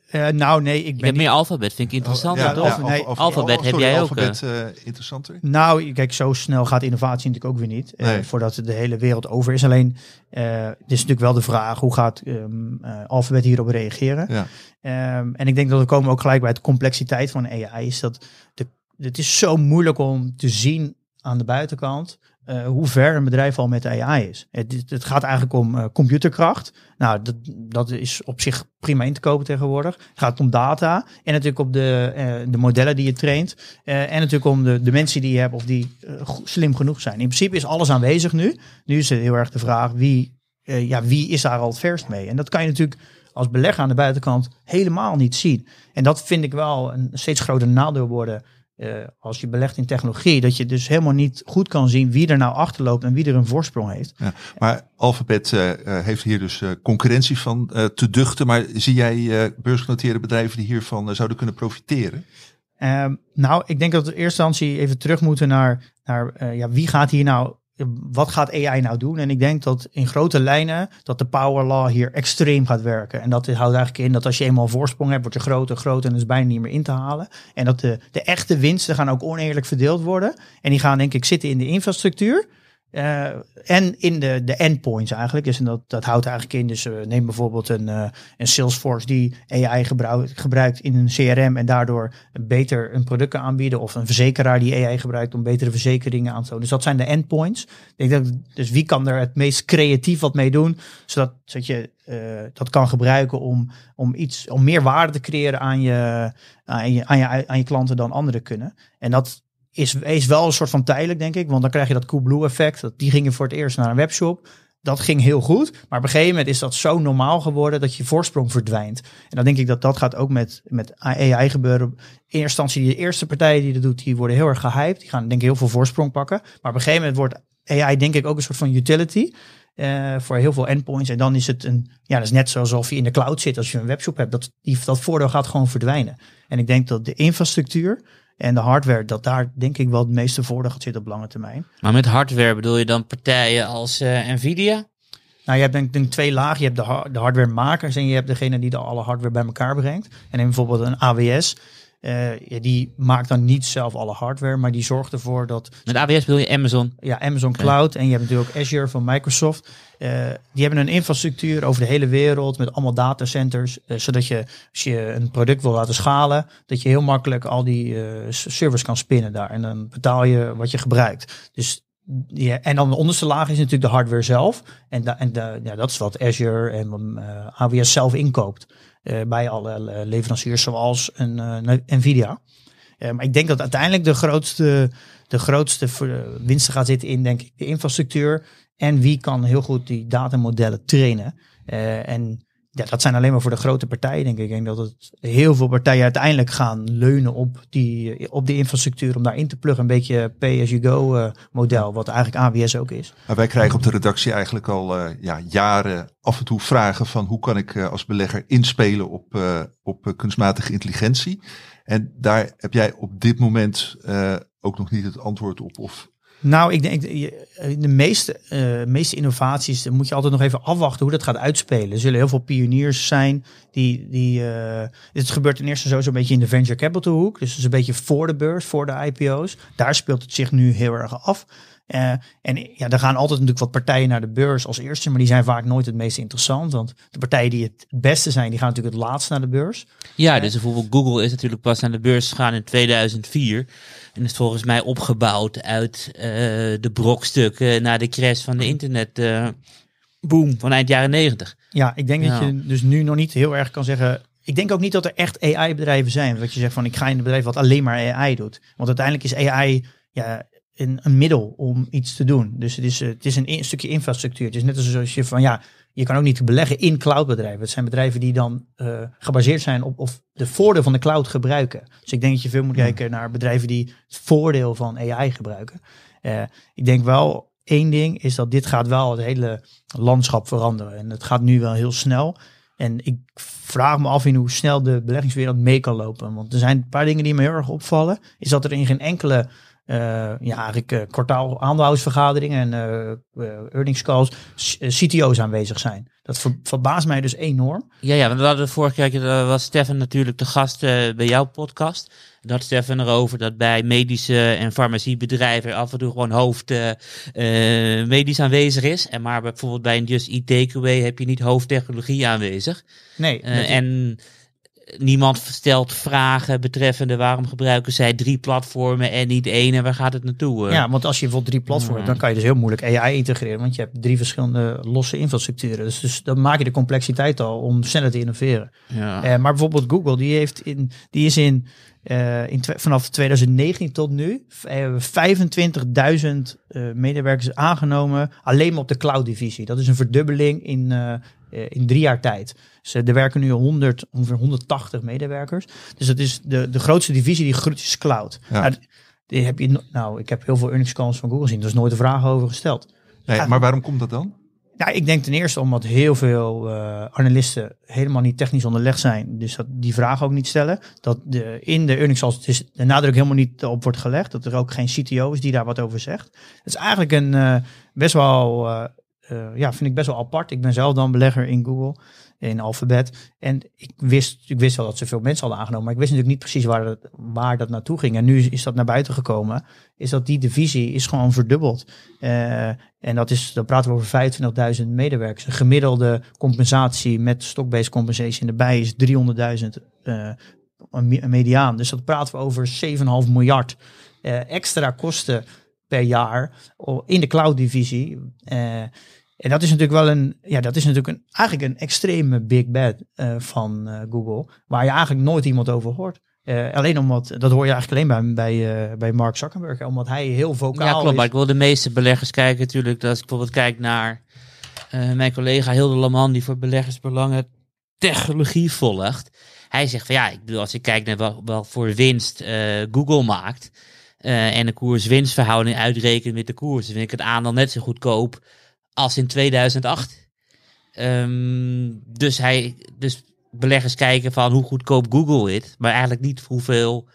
Eh, nou, nee, ik ben heb meer alfabet, vind ik interessant. ja, toch? ja. nee, Alfabet heb jij ook, Alfabet, eh, interessanter. Nou, kijk, zo snel gaat innovatie natuurlijk ook weer niet. eh, Nee. voordat de hele wereld over is. Alleen, eh het is natuurlijk wel de vraag, hoe gaat ehm eh, Alphabet hierop reageren? Ja. Ehm, en ik denk dat we komen ook gelijk bij de complexiteit van AI. Is dat de, het is zo moeilijk om te zien aan de buitenkant eh, hoe ver een bedrijf al met AI is. Het, het gaat eigenlijk om eh, computerkracht. Nou, dat, dat is op zich prima in te kopen tegenwoordig. Het gaat om data en natuurlijk om de, eh, de modellen die je traint. En natuurlijk om de, de mensen die je hebt of die slim genoeg zijn. In principe is alles aanwezig nu. Nu is het heel erg de vraag wie, ja, wie is daar al het verst mee? En dat kan je natuurlijk als belegger aan de buitenkant helemaal niet zien. En dat vind ik wel een steeds groter nadeel worden eh, als je belegt in technologie. Dat je dus helemaal niet goed kan zien wie er nou achterloopt en wie er een voorsprong heeft. Ja, maar Alphabet eh, eh, heeft hier dus concurrentie van te duchten. Maar zie jij beursgenoteerde bedrijven die hiervan zouden kunnen profiteren? Ehm, nou, ik denk dat we in eerste instantie even terug moeten naar, naar ja, wie gaat hier nou, wat gaat AI nou doen? En ik denk dat in grote lijnen dat de power law hier extreem gaat werken. En dat houdt eigenlijk in dat als je eenmaal een voorsprong hebt, wordt je groter, groter en is bijna niet meer in te halen. En dat de, de echte winsten gaan ook oneerlijk verdeeld worden. En die gaan denk ik zitten in de infrastructuur. Eh, en in de, de endpoints eigenlijk. Dus en dat, dat houdt eigenlijk in. Dus eh, neem bijvoorbeeld een, eh, een Salesforce die AI gebruikt, gebruikt in een CRM en daardoor beter een product aanbieden. Of een verzekeraar die AI gebruikt om betere verzekeringen aan te tonen. Dus dat zijn de endpoints. Ik denk dat, dus wie kan er het meest creatief wat mee doen, zodat, zodat je dat kan gebruiken om, om iets, om meer waarde te creëren aan je, aan je, aan je klanten dan anderen kunnen. En dat is, is wel een soort van tijdelijk, denk ik. Want dan krijg je dat Coolblue effect. Dat, die gingen voor het eerst naar een webshop. Dat ging heel goed. Maar op een gegeven moment is dat zo normaal geworden dat je voorsprong verdwijnt. En dan denk ik dat dat gaat ook met, met AI gebeuren. In eerste instantie, de eerste partijen die dat doet, die worden heel erg gehyped. Die gaan denk ik heel veel voorsprong pakken. Maar op een gegeven moment wordt AI denk ik ook een soort van utility. eh, voor heel veel endpoints. En dan is het een, ja, dat is net zoals of je in de cloud zit als je een webshop hebt. Dat, die, dat voordeel gaat gewoon verdwijnen. En ik denk dat de infrastructuur en de hardware, dat daar denk ik wel het meeste voordeel gaat zitten op lange termijn. Maar met hardware bedoel je dan partijen als eh, Nvidia? Nou, je hebt denk ik denk twee lagen. Je hebt de, har- de hardwaremakers en je hebt degene die de alle hardware bij elkaar brengt. En neem bijvoorbeeld een AWS. eh, ja, die maakt dan niet zelf alle hardware, maar die zorgt ervoor dat Met AWS bedoel je Amazon? ja, Amazon Cloud en je hebt natuurlijk ook Azure van Microsoft. Eh, die hebben een infrastructuur over de hele wereld met allemaal datacenters. eh, zodat je, als je een product wil laten schalen, dat je heel makkelijk al die eh, servers kan spinnen daar. En dan betaal je wat je gebruikt. Dus en dan de onderste laag is natuurlijk de hardware zelf. En, en ja, dat is wat Azure en AWS zelf inkoopt. bij alle leveranciers zoals een, Nvidia. Maar ik denk dat uiteindelijk de grootste, de grootste winsten gaat zitten in, denk ik, de infrastructuur. En wie kan heel goed die datamodellen trainen. Eh, en ja, dat zijn alleen maar voor de grote partijen, denk ik. Ik denk dat het heel veel partijen uiteindelijk gaan leunen op, die, op de infrastructuur om daarin te pluggen. Een beetje pay-as-you-go eh, model, wat eigenlijk AWS ook is. Maar wij krijgen op de redactie eigenlijk al eh, ja, jaren af en toe vragen van hoe kan ik als belegger inspelen op, op kunstmatige intelligentie. En daar heb jij op dit moment ook nog niet het antwoord op. Of Nou, ik denk je- de meeste, eh, meeste innovaties moet je altijd nog even afwachten hoe dat gaat uitspelen. Er zullen heel veel pioniers zijn die. die eh, dit gebeurt ten eerste sowieso een beetje in de venture capital hoek. Dus het is een beetje voor de beurs, voor de IPO's. Daar speelt het zich nu heel erg af. Eh, en ja, er gaan altijd natuurlijk wat partijen naar de beurs als eerste, maar die zijn vaak nooit het meest interessant. Want de partijen die het beste zijn, die gaan natuurlijk het laatst naar de beurs. Ja, dus bijvoorbeeld Google is natuurlijk pas aan de beurs gegaan in 2004. En is volgens mij opgebouwd uit eh, de brokstukken na de crash van de internet eh, boom van eind jaren 90. Ja, ik denk dat je dus nu nog niet heel erg kan zeggen. Ik denk ook niet dat er echt AI-bedrijven zijn. Dat je zegt van ik ga in een bedrijf wat alleen maar AI doet. Want uiteindelijk is AI ja, een, een middel om iets te doen. Dus het is, eh, het is een, in- stukje infrastructuur. Het is net als je van ja, je kan ook niet beleggen in cloudbedrijven. Het zijn bedrijven die dan eh, gebaseerd zijn op of de voordeel van de cloud gebruiken. Dus ik denk dat je veel moet kijken naar bedrijven die het voordeel van AI gebruiken. Eh, ik denk wel één ding is dat dit gaat wel het hele landschap veranderen. En het gaat nu wel heel snel. En ik vraag me af in hoe snel de beleggingswereld mee kan lopen. Want er zijn een paar dingen die me heel erg opvallen. Is dat er in geen enkele ja, eigenlijk eh, kwartaal aandeelhoudersvergaderingen en eh eh, earnings calls eh, CTO's aanwezig zijn. Dat ver- verbaast mij dus enorm. Ja, ja, want we hadden vorige keer uh, was Stefan natuurlijk de gast eh, bij jouw podcast. Had Stefan erover dat bij medische en farmaciebedrijven af en toe gewoon hoofd eh, eh, medisch aanwezig is. En maar bijvoorbeeld bij een Just Eat Takeaway heb je niet hoofdtechnologie aanwezig. Nee, Eh, dat- en niemand stelt vragen betreffende waarom gebruiken zij drie platformen en niet één en waar gaat het naartoe? eh? Ja, want als je bijvoorbeeld drie platformen hebt, dan kan je dus heel moeilijk AI integreren. Want je hebt drie verschillende losse infrastructuren. Dus, dus dan maak je de complexiteit al om sneller te innoveren. ja. Eh, maar bijvoorbeeld Google, die, heeft in, die is in, eh, in vanaf 2019 tot nu eh, 25.000 eh, medewerkers aangenomen. Alleen maar op de cloud divisie. Dat is een verdubbeling in, in drie jaar tijd. Eh, er werken nu 100, ongeveer 180 medewerkers. Dus dat is de, de grootste divisie die groeit is cloud. Ja. Nou, die heb je, no- nou, ik heb heel veel earnings calls van Google gezien. Er is nooit een vraag over gesteld. nee, maar waarom komt dat dan? Ja, ik denk ten eerste omdat heel veel eh, analisten helemaal niet technisch onderlegd zijn. Dus dat die vragen ook niet stellen. Dat de, in de earnings calls dus de nadruk helemaal niet op wordt gelegd. Dat er ook geen CTO is die daar wat over zegt. Het is eigenlijk een eh, best wel, eh, ja, vind ik best wel apart. Ik ben zelf dan belegger in Google, in Alphabet. En ik wist, ik wist wel dat ze veel mensen hadden aangenomen. Maar ik wist natuurlijk niet precies waar dat, waar dat naartoe ging. En nu is dat naar buiten gekomen. Is dat die divisie is gewoon verdubbeld. Eh, en dat is, dan praten we over 25.000 medewerkers. Een gemiddelde compensatie met stock-based compensation erbij is 300.000 eh, een me- een mediaan. Dus dat praten we over 7,5 miljard eh, extra kosten per jaar in de cloud divisie. En dat is natuurlijk wel een, ja, dat is natuurlijk een, eigenlijk een extreme big bad eh, van eh, Google, waar je eigenlijk nooit iemand over hoort. Eh, alleen omdat, dat hoor je eigenlijk alleen bij, bij, bij Mark Zuckerberg, omdat hij heel vocaal Ja, klopt. is. Maar ik wil de meeste beleggers kijken natuurlijk. Als ik bijvoorbeeld kijk naar mijn collega Hilde Laman, die voor beleggersbelangen technologie volgt. Hij zegt van ja, ik bedoel, als ik kijk naar wel, wel voor winst Google maakt. en de koers-winstverhouding uitrekent met de koers. dan vind ik het aandeel net zo goedkoop als in 2008. Ehm, dus, hij, dus beleggers kijken van hoe goedkoop Google is. Maar eigenlijk niet hoeveel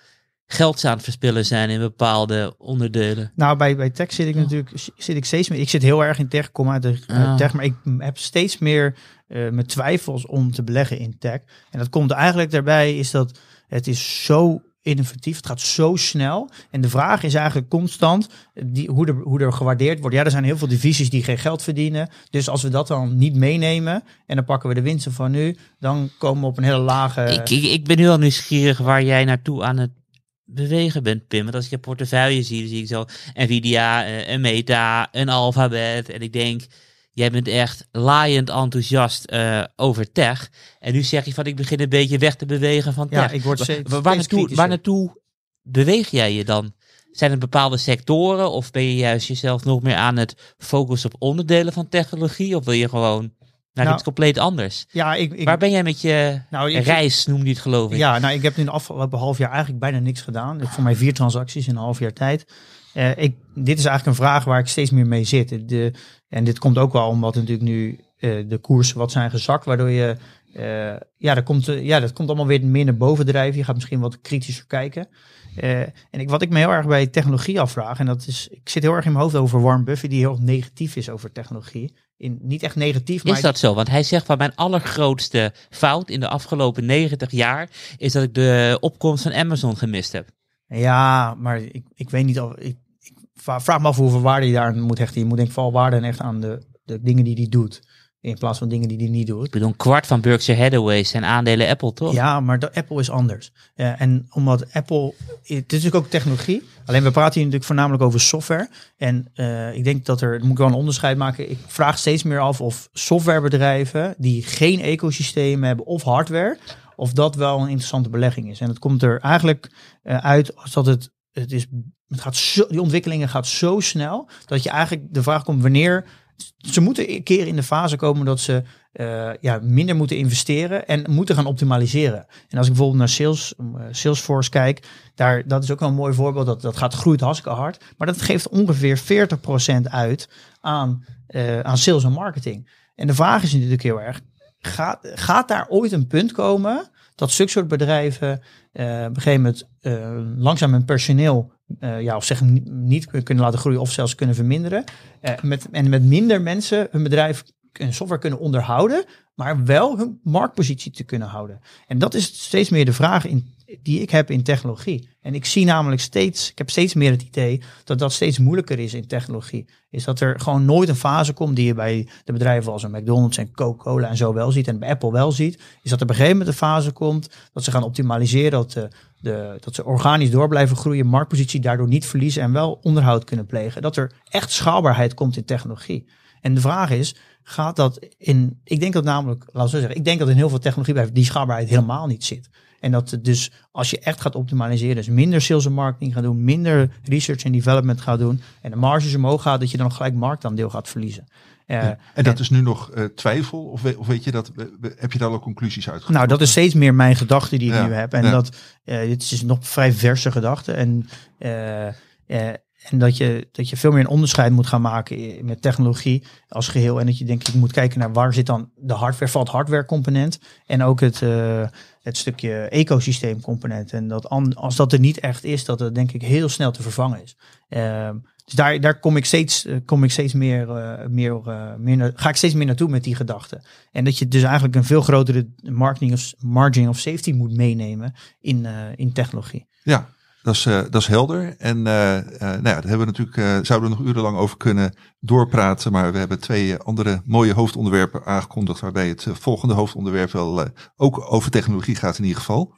geld ze aan het verspillen zijn in bepaalde onderdelen. Nou, bij, bij tech zit ik natuurlijk zit ik steeds meer. Ik zit heel erg in tech, kom uit de Ja. tech, maar ik heb steeds meer eh mijn twijfels om te beleggen in tech. En dat komt eigenlijk daarbij is dat het is zo innovatief, het gaat zo snel. En de vraag is eigenlijk constant die, hoe, er, hoe er gewaardeerd wordt. Ja, er zijn heel veel divisies die geen geld verdienen. Dus als we dat dan niet meenemen en dan pakken we de winsten van nu, dan komen we op een hele lage. Ik, ik, ben nu al nieuwsgierig waar jij naartoe aan het bewegen bent, Pim. Want als ik je portefeuille zie, zie ik zo Nvidia, eh, een Meta, een Alphabet. En ik denk, jij bent echt laaiend enthousiast eh, over tech. En nu zeg je van, ik begin een beetje weg te bewegen van Ja, tech. ik word steeds- waar, naartoe, waar naartoe beweeg jij je dan? Zijn er bepaalde sectoren of ben je juist jezelf nog meer aan het focussen op onderdelen van technologie? Of wil je gewoon naar Nou, iets compleet anders? Ja, ik, ik, Waar ben jij met je nou, ik- reis, noem je het geloof ik? Ja, nou, ik heb in de afgelopen half jaar eigenlijk bijna niks gedaan. Ik voor mij vier transacties in een half jaar tijd. Eh, ik, dit is eigenlijk een vraag waar ik steeds meer mee zit. De, en dit komt ook wel omdat natuurlijk nu eh, de koersen wat zijn gezakt, waardoor je eh, ja, dat komt, ja, dat komt allemaal weer meer naar boven drijven. Je gaat misschien wat kritischer kijken. En ik, wat ik me heel erg bij technologie afvraag, en dat is, ik zit heel erg in mijn hoofd over Warren Buffett, die heel negatief is over technologie. In, niet echt negatief, maar Is dat zo? Want hij zegt van mijn allergrootste fout in de afgelopen 90 jaar is dat ik de opkomst van Amazon gemist heb. Ja, maar ik, ik weet niet of. Ik, vraag me af hoeveel waarde je daar aan moet hechten. Je moet denk ik vooral waarde hechten aan de, de dingen die hij doet. In plaats van dingen die hij niet doet. Ik bedoel, een kwart van Berkshire Hathaway zijn aandelen Apple, toch? Ja, maar de, Apple is anders. Eh, en omdat Apple, het is natuurlijk ook technologie. Alleen we praten hier natuurlijk voornamelijk over software. En eh, ik denk dat er, moet ik wel een onderscheid maken. Ik vraag steeds meer af of softwarebedrijven die geen ecosysteem hebben of hardware, of dat wel een interessante belegging is. En het komt er eigenlijk eh, uit als dat het, het is, het gaat zo, die ontwikkelingen gaat zo snel dat je eigenlijk de vraag komt wanneer ze moeten een keer in de fase komen dat ze eh, ja, minder moeten investeren en moeten gaan optimaliseren. En als ik bijvoorbeeld naar Sales, eh, Salesforce kijk, daar, dat is ook wel een mooi voorbeeld. Dat, dat gaat groeit hartstikke hard. Maar dat geeft ongeveer 40% uit aan, eh, aan sales en marketing. En de vraag is natuurlijk heel erg, gaat, gaat daar ooit een punt komen dat zulke soort bedrijven eh, op een gegeven moment eh, langzaam hun personeel eh, ja, of zeggen niet, kunnen laten groeien of zelfs kunnen verminderen. Met, en met minder mensen hun bedrijf en software kunnen onderhouden, maar wel hun marktpositie te kunnen houden. En dat is steeds meer de vraag in, die ik heb in technologie. En ik zie namelijk steeds, ik heb steeds meer het idee dat dat steeds moeilijker is in technologie. Is dat er gewoon nooit een fase komt die je bij de bedrijven als een McDonald's en Coca-Cola en zo wel ziet en bij Apple wel ziet. Is dat er op een gegeven moment een fase komt dat ze gaan optimaliseren, dat, de, de, dat ze organisch door blijven groeien, marktpositie daardoor niet verliezen en wel onderhoud kunnen plegen. Dat er echt schaalbaarheid komt in technologie. En de vraag is, gaat dat in, ik denk dat namelijk, laten we zeggen, ik denk dat in heel veel technologiebedrijven die schaalbaarheid helemaal niet zit. En dat het dus als je echt gaat optimaliseren, dus minder sales en marketing gaat doen, minder research en development gaat doen en de marges omhoog gaat, dat je dan gelijk marktaandeel gaat verliezen. Eh, En dat is nu nog eh, twijfel? Of, we- of weet je dat, heb je daar al conclusies uit? Nou, dat is steeds meer mijn gedachte die ik Ja, nu heb. En ja. dat, eh, dit is nog vrij verse gedachte. En, en dat je, dat je veel meer een onderscheid moet gaan maken met technologie als geheel. En dat je denk ik moet kijken naar waar zit dan de hardware, valt hardware component. En ook het, het stukje ecosysteem component. En dat als dat er niet echt is, dat het denk ik heel snel te vervangen is. Ehm, dus daar, daar kom ik steeds, eh, kom ik steeds meer, eh, meer, eh, meer ga ik steeds meer naartoe met die gedachten. En dat je dus eigenlijk een veel grotere marketing of margin of safety moet meenemen in, in technologie. Ja, dat is, eh, dat is helder. En eh, eh, nou ja, daar hebben we natuurlijk, zouden we nog urenlang over kunnen doorpraten. Maar we hebben twee andere mooie hoofdonderwerpen aangekondigd. Waarbij het volgende hoofdonderwerp wel ook over technologie gaat in ieder geval.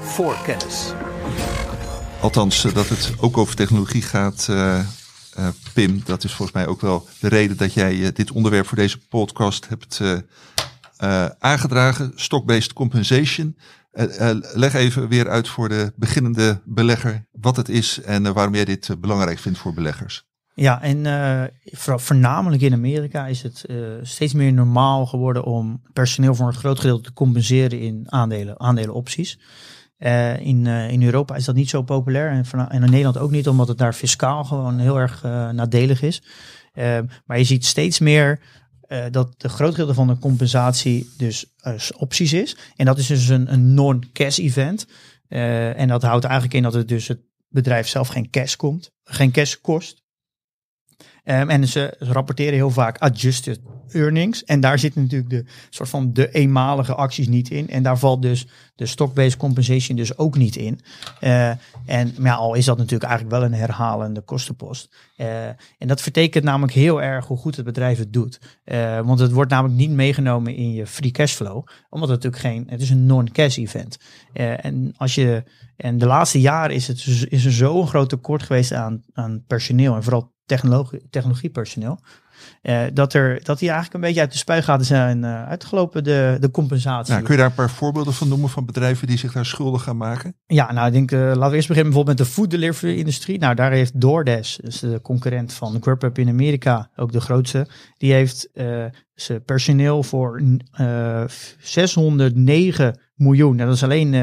Voorkennis. Althans, eh, dat het ook over technologie gaat, Pim. Dat is volgens mij ook wel de reden dat jij dit onderwerp voor deze podcast hebt eh, aangedragen. Stock-based compensation. Eh, eh, leg even weer uit voor de beginnende belegger wat het is en eh, waarom jij dit belangrijk vindt voor beleggers. Ja, en voornamelijk in Amerika is het steeds meer normaal geworden om personeel voor een groot gedeelte te compenseren in aandelen, aandelenopties. In, in Europa is dat niet zo populair en, en in Nederland ook niet, omdat het daar fiscaal gewoon heel erg nadelig is. Maar je ziet steeds meer eh, dat de groot gedeelte van de compensatie dus eh, opties is. En dat is dus een, een non-cash event. Eh, en dat houdt eigenlijk in dat het dus het bedrijf zelf geen cash komt, geen cash kost. Ehm, en ze, rapporteren heel vaak adjusted earnings. En daar zitten natuurlijk de soort van de eenmalige acties niet in. En daar valt dus de stock-based compensation dus ook niet in. Eh, en maar ja, al is dat natuurlijk eigenlijk wel een herhalende kostenpost. Eh, en dat vertekent namelijk heel erg hoe goed het bedrijf het doet. Eh, want het wordt namelijk niet meegenomen in je free cashflow. Omdat het natuurlijk geen, het is een non-cash event. En als je, en de laatste jaren is, het, is er zo'n groot tekort geweest aan, aan personeel en vooral technologie, technologiepersoneel. Eh, dat, er, dat die eigenlijk een beetje uit de spuigaten zijn eh, uitgelopen, de, de compensatie. Nou, kun je daar een paar voorbeelden van noemen van bedrijven die zich daar schuldig gaan maken? Ja, nou ik denk, eh, laten we eerst beginnen bijvoorbeeld met de food delivery industrie. Nou, daar heeft DoorDash, dus de concurrent van Grubhub in Amerika, ook de grootste, die heeft zijn personeel voor eh 609 miljoen, nou, dat is alleen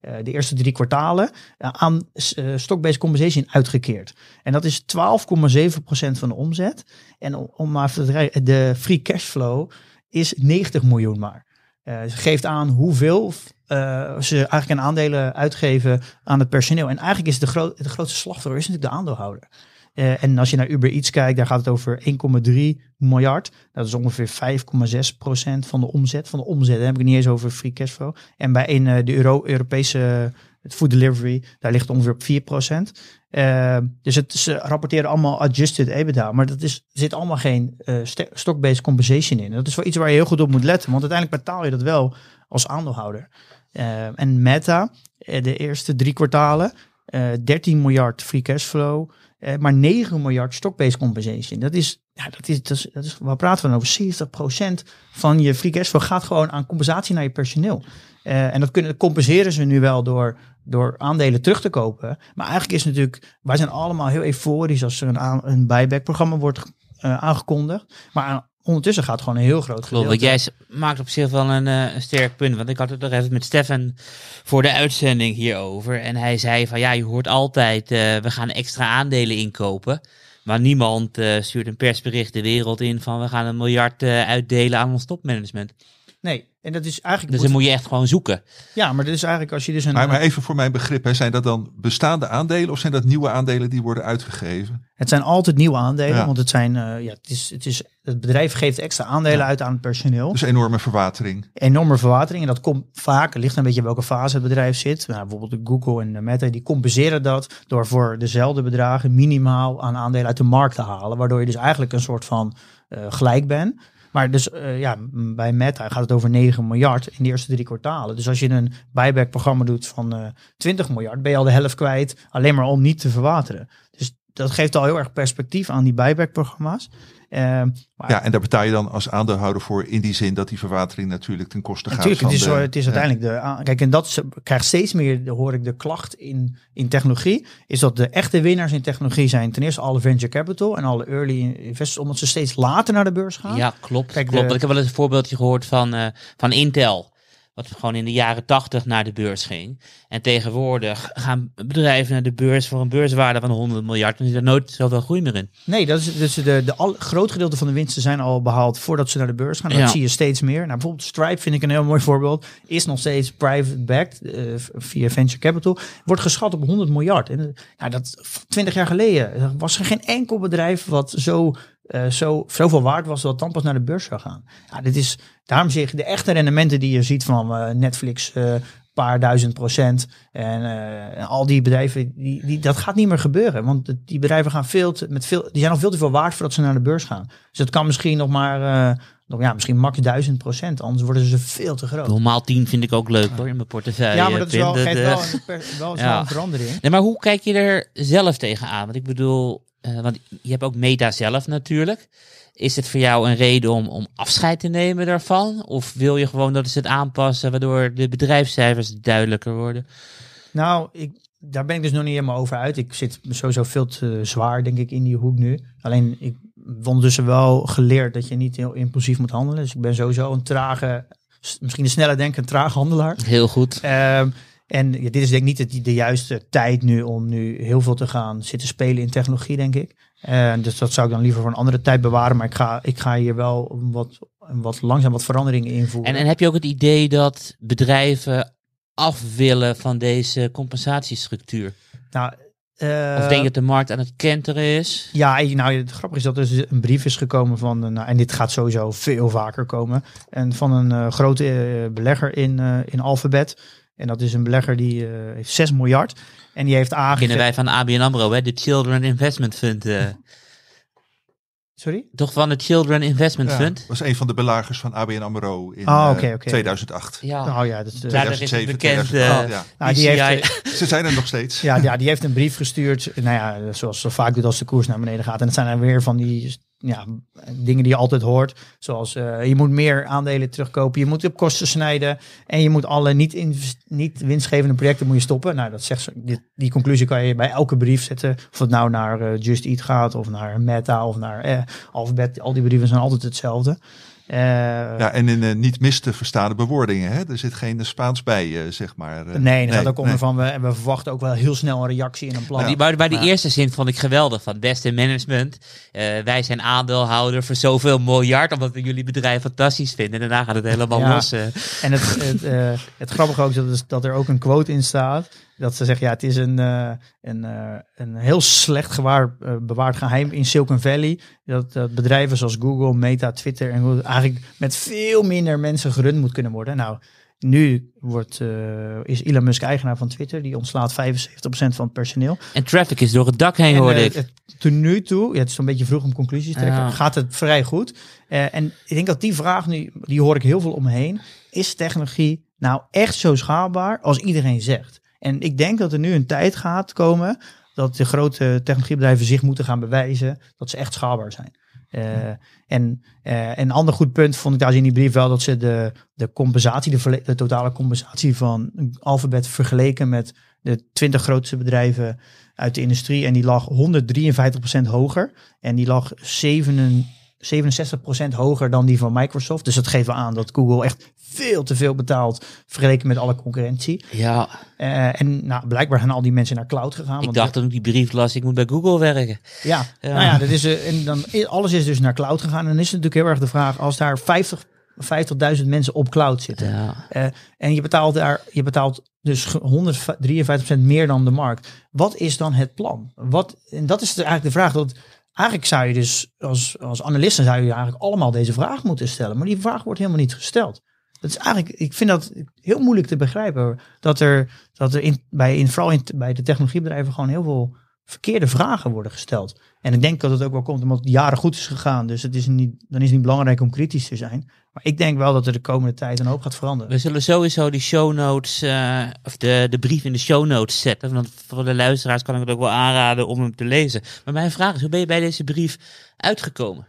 eh, eh, de eerste drie kwartalen, eh, aan uh, stock-based compensation uitgekeerd. En dat is 12,7% van de omzet. En om, maar de free cashflow is 90 miljoen maar. Eh, ze geeft aan hoeveel eh, ze eigenlijk aan aandelen uitgeven aan het personeel. En eigenlijk is de, gro de grootste slachtoffer is natuurlijk de aandeelhouder. Eh, en als je naar Uber Eats kijkt, daar gaat het over 1,3 miljard. Dat is ongeveer 5,6 procent van de omzet. Van de omzet daar heb ik het niet eens over free cashflow. En bij een, eh, de Euro Europese het food delivery, daar ligt het ongeveer op 4 procent. Eh, dus het, ze rapporteren allemaal adjusted EBITDA, maar dat is, zit allemaal geen eh, st- stock-based compensation in. Dat is wel iets waar je heel goed op moet letten, want uiteindelijk betaal je dat wel als aandeelhouder. Eh, en Meta, eh, de eerste drie kwartalen, eh 13 miljard free cashflow, eh, maar 9 miljard stock-based compensation. Dat is, ja, dat is, dat is, dat is, waar praten we over? 70% van je free cashflow gaat gewoon aan compensatie naar je personeel. Eh, en dat kunnen, compenseren ze nu wel door, door aandelen terug te kopen. Maar eigenlijk is natuurlijk, wij zijn allemaal heel euforisch als er een, een buyback-programma wordt eh, aangekondigd. Maar ondertussen gaat gewoon een heel groot Klopt, gedeelte. want jij maakt op zich wel een, eh, een sterk punt. Want ik had het nog even met Stefan voor de uitzending hierover. En hij zei van ja, je hoort altijd, eh, we gaan extra aandelen inkopen. Maar niemand eh, stuurt een persbericht de wereld in van we gaan een miljard uitdelen aan ons topmanagement. Nee, en dat is eigenlijk... Dus dan moet je echt gewoon zoeken. Ja, maar dat is eigenlijk als je dus een... Maar, maar even voor mijn begrip, hè, zijn dat dan bestaande aandelen of zijn dat nieuwe aandelen die worden uitgegeven? Het zijn altijd nieuwe aandelen, Ja. want het zijn, eh, ja, het is, het is, het bedrijf geeft extra aandelen Ja. uit aan het personeel. Dus enorme verwatering. Enorme verwatering en dat komt vaak, het ligt een beetje in welke fase het bedrijf zit. Nou, bijvoorbeeld de Google en de Meta, die compenseren dat door voor dezelfde bedragen minimaal aan aandelen uit de markt te halen, waardoor je dus eigenlijk een soort van eh, gelijk bent. Maar dus eh, ja, bij Meta gaat het over 9 miljard in de eerste drie kwartalen. Dus als je een buyback programma doet van eh 20 miljard, ben je al de helft kwijt, alleen maar om niet te verwateren. Dus dat geeft al heel erg perspectief aan die buyback programma's. Eh, maar Ja, en daar betaal je dan als aandeelhouder voor in die zin dat die verwatering natuurlijk ten koste gaat Natuurlijk, het is, de- het is ja. uiteindelijk de. Kijk, en dat krijgt steeds meer, de- hoor ik de klacht in, in technologie. Is dat de echte winnaars in technologie zijn ten eerste alle venture capital en alle early investors, omdat ze steeds later naar de beurs gaan. Ja, klopt. Kijk, klopt. de- Ik heb wel eens een voorbeeldje gehoord van, eh, van Intel. Wat gewoon in de jaren tachtig naar de beurs ging. En tegenwoordig gaan bedrijven naar de beurs voor een beurswaarde van 100 miljard. En er zit er nooit zoveel groei meer in. Nee, dat is dus de, de al, groot gedeelte van de winsten zijn al behaald voordat ze naar de beurs gaan. Dat Ja. zie je steeds meer. Nou, bijvoorbeeld Stripe vind ik een heel mooi voorbeeld. Is nog steeds private backed eh, via venture capital. Wordt geschat op 100 miljard. En, eh, nou, dat 20 jaar geleden was er geen enkel bedrijf wat zo, eh, zo zoveel waard was dat dan pas naar de beurs zou gaan. Ja, dit is daarom zeg je de echte rendementen die je ziet van eh, Netflix. eh, paar duizend procent. En en al die bedrijven, die, die, dat gaat niet meer gebeuren. Want die bedrijven gaan veel te, met veel, die zijn al veel te veel waard voordat ze naar de beurs gaan. Dus het kan misschien nog maar, nog, ja, misschien max duizend procent. Anders worden ze veel te groot. Normaal 10 vind ik ook leuk hoor, in mijn portefeuille. Ja, maar dat is wel, een, (laughs) Ja. wel een verandering. Nee, maar hoe kijk je er zelf tegenaan? Want ik bedoel, eh, want je hebt ook Meta zelf natuurlijk. Is het voor jou een reden om, om afscheid te nemen daarvan? Of wil je gewoon dat ze het aanpassen waardoor de bedrijfscijfers duidelijker worden? Nou, ik, daar ben ik dus nog niet helemaal over uit. Ik zit sowieso veel te zwaar, denk ik, in die hoek nu. Alleen, ik ondertussen wel geleerd dat je niet heel impulsief moet handelen. Dus ik ben sowieso een trage, misschien een snelle denken, een traag handelaar. Heel goed. Ehm, en ja, dit is denk ik niet de, de juiste tijd nu om nu heel veel te gaan zitten spelen in technologie, denk ik. Eh, dus dat zou ik dan liever voor een andere tijd bewaren. Maar ik ga, ik ga hier wel wat, wat langzaam wat veranderingen invoeren. En, en heb je ook het idee dat bedrijven af willen van deze compensatiestructuur? nou, eh, Of denk je dat de markt aan het kenteren is? Ja, nou, het grappige is dat er dus een brief is gekomen van, een- nou, en dit gaat sowieso veel vaker komen, en van een eh, grote eh, belegger in, eh, in Alphabet. En dat is een belegger die eh, heeft 6 miljard. En die heeft Kennen aangegeven... wij van ABN AMRO, hè? de Children Investment Fund. eh. Sorry? Toch van het Children Investment Ja, Fund? was een van de belagers van ABN AMRO in Oh, eh, oké, oké. 2008. Ja. Oh ja, dat de- Ja, is 2007, een bekend, 2008, eh, ja. Nou, die heeft, Ze zijn er nog steeds. ja, ja, die heeft een brief gestuurd. Nou ja, zoals zo vaak doet als de koers naar beneden gaat. En dat zijn dan weer van die ja, dingen die je altijd hoort. Zoals eh, je moet meer aandelen terugkopen. Je moet op kosten snijden. En je moet alle niet, niet winstgevende projecten moet je stoppen. Nou, dat zegt ze, die, die conclusie kan je bij elke brief zetten. Of het nou naar eh, Just Eat gaat. Of naar Meta. Of naar eh, Alphabet. Al die brieven zijn altijd hetzelfde. Eh, Ja, en in eh, niet mis te verstaande bewoordingen. Hè? Er zit geen Spaans bij, eh, zeg maar. eh. nee, er gaat ook onder nee. van, we, we verwachten ook wel heel snel een reactie in een plan. Maar die, maar bij die Maar- eerste zin vond ik geweldig. Van beste management. eh, wij zijn aandeelhouder voor zoveel miljard. Omdat we jullie bedrijf fantastisch vinden. En daarna gaat het helemaal Ja. los. eh. En het, het, het grappige ook is dat, is dat er ook een quote in staat. Dat ze zeggen, ja, het is een, eh, een, eh, een heel slecht gewaar, eh, bewaard geheim in Silicon Valley. Dat, dat bedrijven zoals Google, Meta, Twitter en Google eigenlijk met veel minder mensen gerund moet kunnen worden. Nou, nu wordt, is Elon Musk eigenaar van Twitter. Die ontslaat 75% van het personeel. En traffic is door het dak heen, hoorde eh, ik. het- tot nu toe, ja, het is een beetje vroeg om conclusies te trekken, Ja. gaat het vrij goed. En ik denk dat die vraag nu, die hoor ik heel veel omheen. Is technologie nou echt zo schaalbaar als iedereen zegt? En ik denk dat er nu een tijd gaat komen dat de grote technologiebedrijven zich moeten gaan bewijzen dat ze echt schaalbaar zijn. Eh, en eh, een ander goed punt vond ik daar in die brief wel dat ze de, de compensatie, de, totale compensatie van Alphabet vergeleken met de 20 grootste bedrijven uit de industrie. En die lag 153% hoger. En die lag 7, 67% hoger dan die van Microsoft. Dus dat geeft wel aan dat Google echt veel te veel betaalt vergeleken met alle concurrentie. Ja, Eh, en nou, blijkbaar zijn al die mensen naar cloud gegaan. ik want dacht toen ik die brief las, ik moet bij Google werken. ja, Ja. nou ja, dat is, eh, en dan, alles is dus naar cloud gegaan. En dan is het natuurlijk heel erg de vraag, als daar 50 50.000 mensen op cloud zitten. Ja. eh, en je betaalt daar, je betaalt dus ge- 153% meer dan de markt. Wat is dan het plan? Wat, en dat is de- eigenlijk de vraag. Dat, eigenlijk zou je dus als, als analisten zou je eigenlijk allemaal deze vraag moeten stellen. Maar die vraag wordt helemaal niet gesteld. Dat is eigenlijk, ik vind dat heel moeilijk te begrijpen. Dat er, dat er in, bij, in, vooral in, bij de technologiebedrijven gewoon heel veel verkeerde vragen worden gesteld. En ik denk dat het ook wel komt omdat het jaren goed is gegaan. Dus het is niet, dan is het niet belangrijk om kritisch te zijn. Maar ik denk wel dat er de komende tijd een hoop gaat veranderen. We zullen sowieso die show notes, eh, of de, de brief in de show notes zetten. Want voor de luisteraars kan ik het ook wel aanraden om hem te lezen. Maar mijn vraag is, hoe ben je bij deze brief uitgekomen?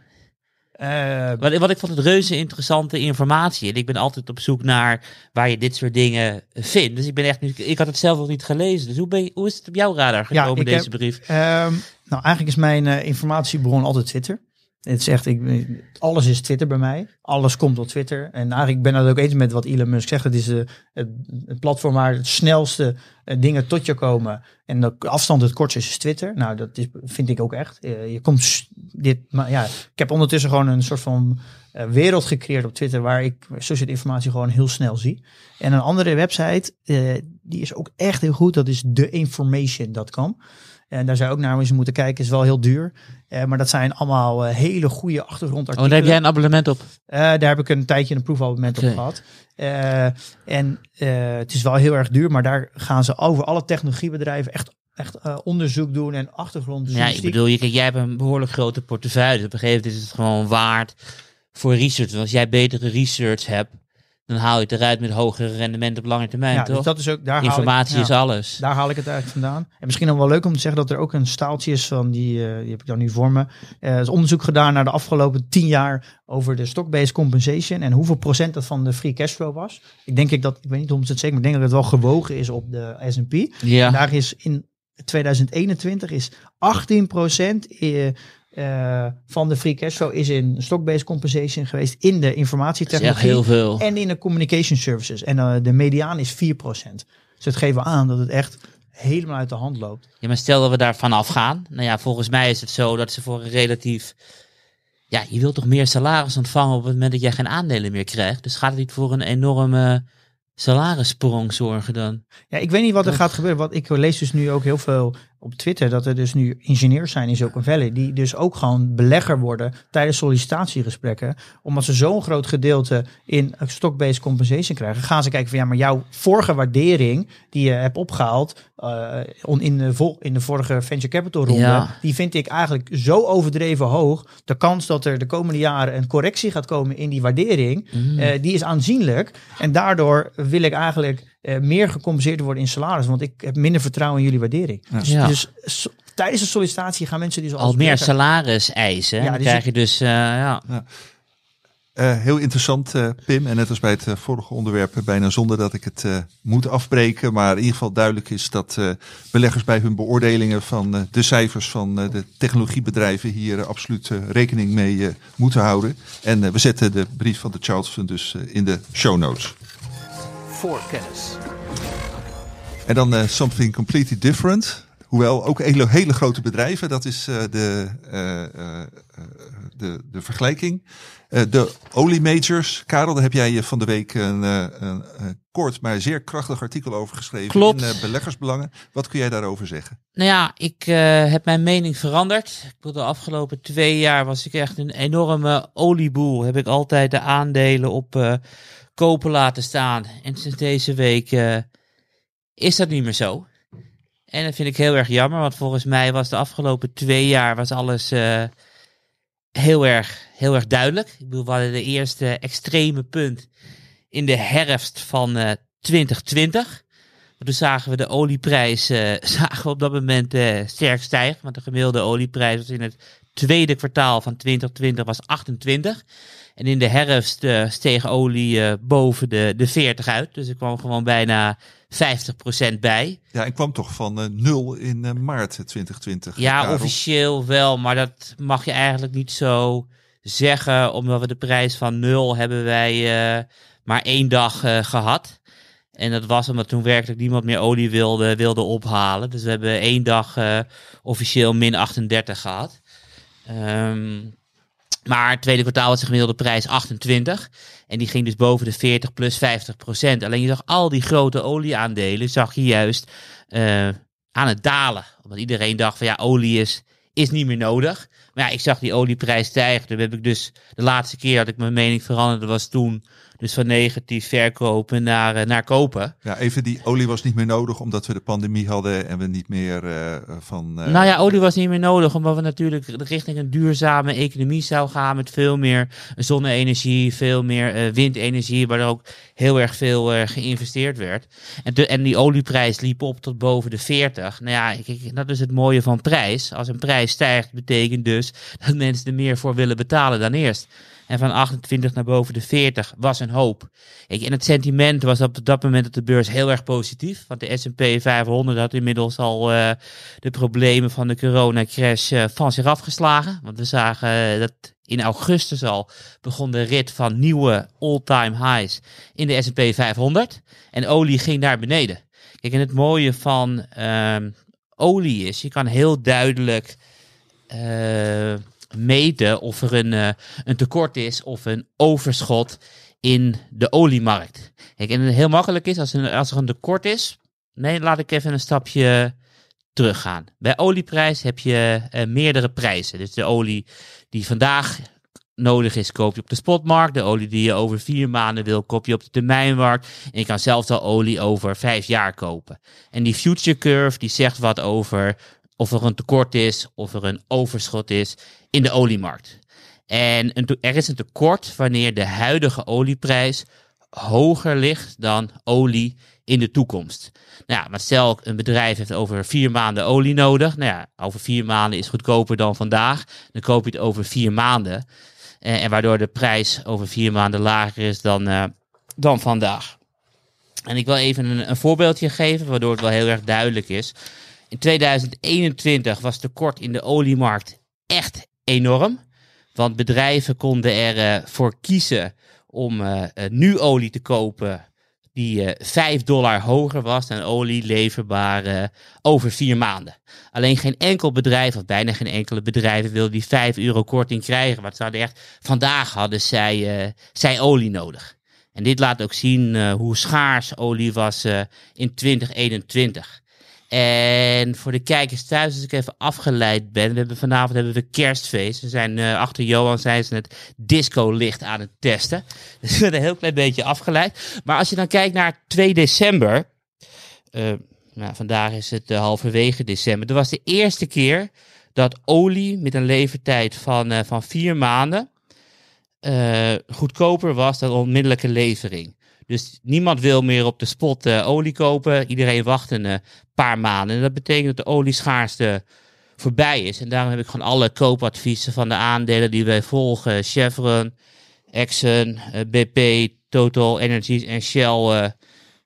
Eh, Want, want ik vond het reuze interessante informatie. En ik ben altijd op zoek naar waar je dit soort dingen vindt. Dus ik ben echt, nu- ik had het zelf nog niet gelezen. Dus hoe, ben je, hoe is het op jouw radar gekomen, deze heb- brief? Ehm, nou, eigenlijk is mijn eh, informatiebron altijd Twitter. Het is echt, ik, alles is Twitter bij mij. Alles komt op Twitter. En eigenlijk ben ik het ook eens met wat Elon Musk zegt. Het is eh, het, platform waar het snelste eh, dingen tot je komen. En de afstand het kortste is Twitter. Nou, dat is, vind ik ook echt. Eh, je komt dit, maar ja, ik heb ondertussen gewoon een soort van wereld gecreëerd op Twitter waar ik social informatie gewoon heel snel zie. En een andere website, die is ook echt heel goed. Dat is theinformation.com. En daar zou je ook naar eens moeten kijken. Is wel heel duur. Eh, maar dat zijn allemaal eh, hele goede Oh, achtergrondartikelen. daar heb jij een abonnement op. Eh, daar heb ik een tijdje een proefabonnement op gehad. Eh, en het is wel heel erg duur, maar daar gaan ze over alle technologiebedrijven echt, echt onderzoek doen en achtergrond. Ja, ik bedoel, je, kijk, jij hebt een behoorlijk grote portefeuille. Dus op een gegeven moment is het gewoon waard voor research. Want als jij betere research hebt, dan haal je het eruit met hogere rendement op lange termijn, ja, toch? dus dat is ook, daar haal ik- Informatie ja. is alles. Daar haal ik het eigenlijk vandaan. En misschien nog wel leuk om te zeggen dat er ook een staaltje is van die, eh, die heb ik dan nu voor me. Eh, er is onderzoek gedaan naar de afgelopen tien jaar over de stock-based compensation en hoeveel procent dat van de free cashflow was. Ik denk ik dat, ik weet niet hoe het zeker, maar ik denk dat het wel gewogen is op de S&P. En Ja, daar is in 2021 is 18% eh, eh, van de free cashflow is in stock-based compensation geweest in de informatietechnologie heel veel. en in de communication services. En eh, de mediaan is 4%. Dus het geeft wel aan dat het echt helemaal uit de hand loopt. Ja, maar stel dat we daar vanaf gaan. Nou ja, volgens mij is het zo dat ze voor een relatief... Ja, je wilt toch meer salaris ontvangen op het moment dat jij geen aandelen meer krijgt. Dus gaat het niet voor een enorme salarissprong zorgen dan? Ja, ik weet niet wat er gaat gebeuren. Want ik lees dus nu ook heel veel op Twitter dat er dus nu ingenieurs zijn in Silicon Valley. Die dus ook gewoon belegger worden tijdens sollicitatiegesprekken. Omdat ze zo'n groot gedeelte in stock-based compensation krijgen. Gaan ze kijken van ja, maar jouw vorige waardering die je hebt opgehaald uh, in, de vol, in de vorige venture capital ronde. Ja. Die vind ik eigenlijk zo overdreven hoog. De kans dat er de komende jaren een correctie gaat komen in die waardering. Mm. eh, die is aanzienlijk. En daardoor wil ik eigenlijk eh, meer gecompenseerd worden in salaris. Want ik heb minder vertrouwen in jullie waardering. Dus, Ja. dus so- tijdens de sollicitatie gaan mensen die zoals Al meer salaris eisen. Ja, dan die krijg je dus, eh, ja. Eh, heel interessant, eh, Pim. En net als bij het eh, vorige onderwerp, bijna zonder dat ik het moet afbreken. Maar in ieder geval duidelijk is dat beleggers bij hun beoordelingen van de cijfers van de technologiebedrijven hier absoluut rekening mee moeten houden. En we zetten de brief van de Charles Fund dus in de show notes. voor kennis. En dan something completely different. Hoewel ook hele, hele grote bedrijven, dat is eh, de, eh, eh, de, de vergelijking. De oliemajors. Karel, daar heb jij van de week een, een, kort, maar zeer krachtig artikel over geschreven. Klopt. In beleggersbelangen. Wat kun jij daarover zeggen? Nou ja, ik heb mijn mening veranderd. Ik bedoel, de afgelopen twee jaar was ik echt een enorme olieboel. Heb ik altijd de aandelen op kopen laten staan. En sinds deze week is dat niet meer zo. En dat vind ik heel erg jammer, want volgens mij was de afgelopen twee jaar was alles eh, heel, erg, heel erg duidelijk. Ik bedoel, we hadden de eerste extreme punt in de herfst van eh 2020. Maar Toen zagen we de olieprijs eh, (laughs) zagen op dat moment eh, sterk stijgen. Want de gemiddelde olieprijs was in het tweede kwartaal van 2020 was 28. En in de herfst eh, steeg olie eh, boven de, de 40 uit. Dus er kwam gewoon bijna 50% bij. Ja, en kwam toch van eh, nul in maart 2020. Ja, Karel. officieel wel, maar dat mag je eigenlijk niet zo zeggen, omdat we de prijs van nul hebben wij maar één dag eh, gehad. En dat was omdat toen werkelijk niemand meer olie wilde, wilde ophalen. Dus we hebben één dag officieel min 38 gehad. Ehm, maar het tweede kwartaal was de gemiddelde prijs 28. En die ging dus boven de 40 plus 50 procent. Alleen je zag al die grote olieaandelen, zag je juist eh, aan het dalen. Omdat iedereen dacht van ja, olie is, is niet meer nodig. Maar ja, ik zag die olieprijs stijgen. Toen heb ik dus de laatste keer dat ik mijn mening veranderde was toen. Dus van negatief verkopen naar, eh, naar kopen. Ja, even die olie was niet meer nodig omdat we de pandemie hadden en we niet meer eh, van... eh, Nou ja, olie was niet meer nodig, omdat we natuurlijk richting een duurzame economie zou gaan met veel meer zonne-energie, veel meer windenergie, waar er ook heel erg veel geïnvesteerd werd. En, de, en die olieprijs liep op tot boven de 40. Nou ja, kijk, dat is het mooie van prijs. Als een prijs stijgt, betekent dus (laughs) dat mensen er meer voor willen betalen dan eerst. En van 28 naar boven de 40 was een hoop. Kijk, en het sentiment was op dat moment op de beurs heel erg positief. Want de S&P 500 had inmiddels al eh, de problemen van de coronacrash eh, van zich afgeslagen. Want we zagen eh, dat in augustus al begon de rit van nieuwe all-time highs in de S&P 500. En olie ging naar beneden. Kijk, en het mooie van ehm, olie is, je kan heel duidelijk meten of er een, eh, een tekort is of een overschot in de oliemarkt. Kijk, en het heel makkelijk is als, er- als er een tekort is. Nee, laat ik even een stapje teruggaan. Bij olieprijs heb je eh, meerdere prijzen. Dus de olie die vandaag nodig is, koop je op de spotmarkt. De olie die je over vier maanden wil, koop je op de termijnmarkt. En je kan zelfs al olie over vijf jaar kopen. En die future curve die zegt wat over of er een tekort is, of er een overschot is in de oliemarkt. En er is een tekort wanneer de huidige olieprijs hoger ligt dan olie in de toekomst. Nou ja, maar stel een bedrijf heeft over vier maanden olie nodig. Nou ja, over vier maanden is goedkoper dan vandaag. Dan koop je het over vier maanden. Eh, en waardoor de prijs over vier maanden lager is dan, eh, dan vandaag. En ik wil even een, een voorbeeldje geven, waardoor het wel heel erg duidelijk is. In 2021 was tekort in de oliemarkt echt enorm. Want bedrijven konden ervoor voor kiezen om eh, eh, nu olie te kopen die eh 5 dollar hoger was dan olie leverbaar eh, over vier maanden. Alleen geen enkel bedrijf, of bijna geen enkele bedrijven, wilde die 5 euro korting krijgen. Want ze hadden echt, vandaag hadden zij, eh, zij olie nodig. En dit laat ook zien eh, hoe schaars olie was eh, in 2021. En voor de kijkers thuis, als ik even afgeleid ben. We hebben, vanavond hebben we kerstfeest. We zijn uh, achter Johan, zijn ze het disco-licht aan het testen. (laughs) Dus we zijn een heel klein beetje afgeleid. Maar als je dan kijkt naar 2 december. Uh, nou, vandaag is het uh, halverwege december. Dat was de eerste keer dat olie met een levertijd van, van vier maanden goedkoper was dan onmiddellijke levering. Dus niemand wil meer op de spot uh, olie kopen. Iedereen wacht een uh, paar maanden. En dat betekent dat de olieschaarste voorbij is. En daarom heb ik gewoon alle koopadviezen van de aandelen die wij volgen. Chevron, Exxon, uh, BP, Total Energies en Shell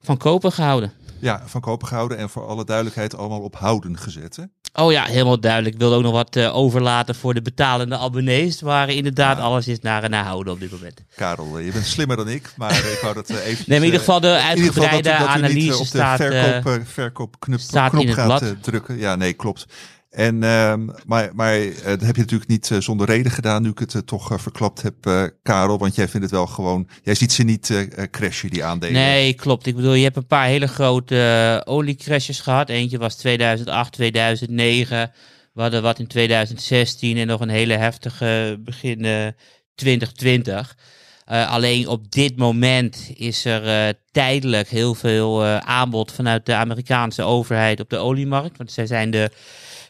van kopen gehouden. Ja, van kopen gehouden en voor alle duidelijkheid allemaal op houden gezet. Oh ja, helemaal duidelijk. Ik wilde ook nog wat uh, overlaten voor de betalende abonnees. Waar inderdaad ja. alles is naar, naar houden op dit moment. Karel, je bent slimmer dan ik, maar ik wou dat (laughs) uh, even. Nee, in ieder geval de uitgebreide analyse op staat, de verkoop, verkoopknop staat knop in het gaat blad. drukken. Ja, nee, klopt. En, uh, maar, maar uh, dat heb je natuurlijk niet uh, zonder reden gedaan, nu ik het toch verklapt heb, Karel. Want jij vindt het wel gewoon, jij ziet ze niet crashen, die aandelen. Nee, klopt. Ik bedoel, je hebt een paar hele grote oliecrashes gehad. Eentje was 2008, 2009. We hadden wat in 2016 en nog een hele heftige begin 2020. Uh, alleen op dit moment is er tijdelijk heel veel aanbod vanuit de Amerikaanse overheid op de oliemarkt. Want zij zijn de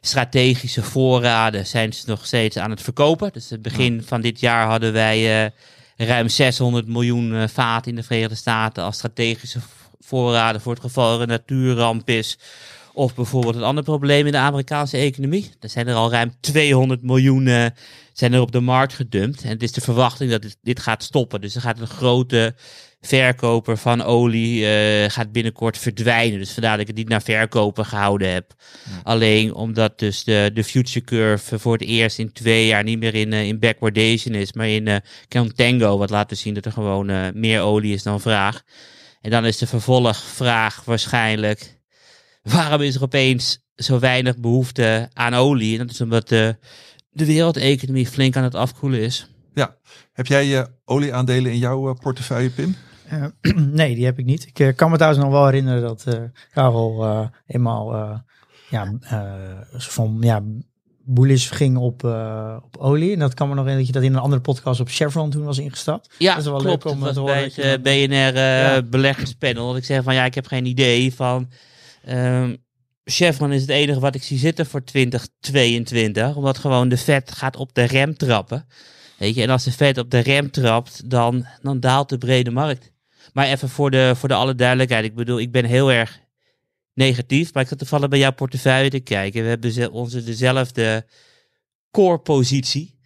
strategische voorraden zijn ze nog steeds aan het verkopen. Dus het begin van dit jaar hadden wij ruim 600 miljoen vaten in de Verenigde Staten als strategische voorraden voor het geval er een natuurramp is. Of bijvoorbeeld een ander probleem in de Amerikaanse economie. Er zijn er al ruim 200 miljoen uh, zijn er op de markt gedumpt. En het is de verwachting dat dit, dit gaat stoppen. Dus er gaat een grote verkoper van olie uh, gaat binnenkort verdwijnen. Dus vandaar dat ik het niet naar verkopen gehouden heb. Ja. Alleen omdat dus de, de future curve voor het eerst in twee jaar niet meer in, uh, in backwardation is, maar in uh, contango. Wat laat dus zien dat er gewoon meer olie is dan vraag. En dan is de vervolgvraag waarschijnlijk waarom is er opeens zo weinig behoefte aan olie? En dat is omdat de, de wereldeconomie flink aan het afkoelen is. Ja, heb jij je olieaandelen in jouw uh, portefeuille, Pim? Uh, (clears throat) nee, die heb ik niet. Ik uh, kan me trouwens nog wel herinneren dat Karel eenmaal ja, van ja, bullish ging op, op olie. En dat kan me nog herinneren dat je dat in een andere podcast op Chevron toen was ingestapt. Ja, dat is wel klopt. leuk om dat te horen. bij het BNR ja. beleggerspanel. Dat ik zeg van ja, ik heb geen idee van Um, Chevron is het enige wat ik zie zitten voor 2022. Omdat gewoon de vet gaat op de rem trappen. Weet je, en als de vet op de rem trapt, dan, dan daalt de brede markt. Maar even voor de, voor de alle duidelijkheid. Ik bedoel, ik ben heel erg negatief. Maar ik zat toevallig bij jouw portefeuille te kijken. We hebben onze dezelfde core positie.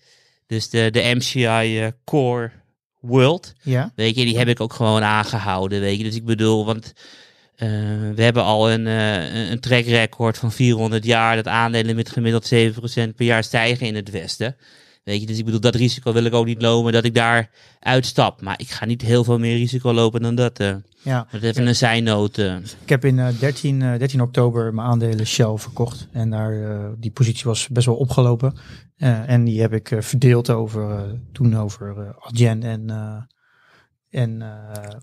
Dus de, de MCI uh, Core World. Ja. Weet je, die heb ik ook gewoon aangehouden. Weet je, dus ik bedoel, want uh, we hebben al een, uh, een track record van 400 jaar dat aandelen met gemiddeld 7% per jaar stijgen in het Westen. Weet je, dus ik bedoel, dat risico wil ik ook niet lopen dat ik daar uitstap. Maar ik ga niet heel veel meer risico lopen dan dat. Uh. Ja. Dat even een zijnoot. Ik heb in 13, 13 oktober mijn aandelen Shell verkocht. En daar, die positie was best wel opgelopen. en die heb ik verdeeld over, toen over Adyen en en uh,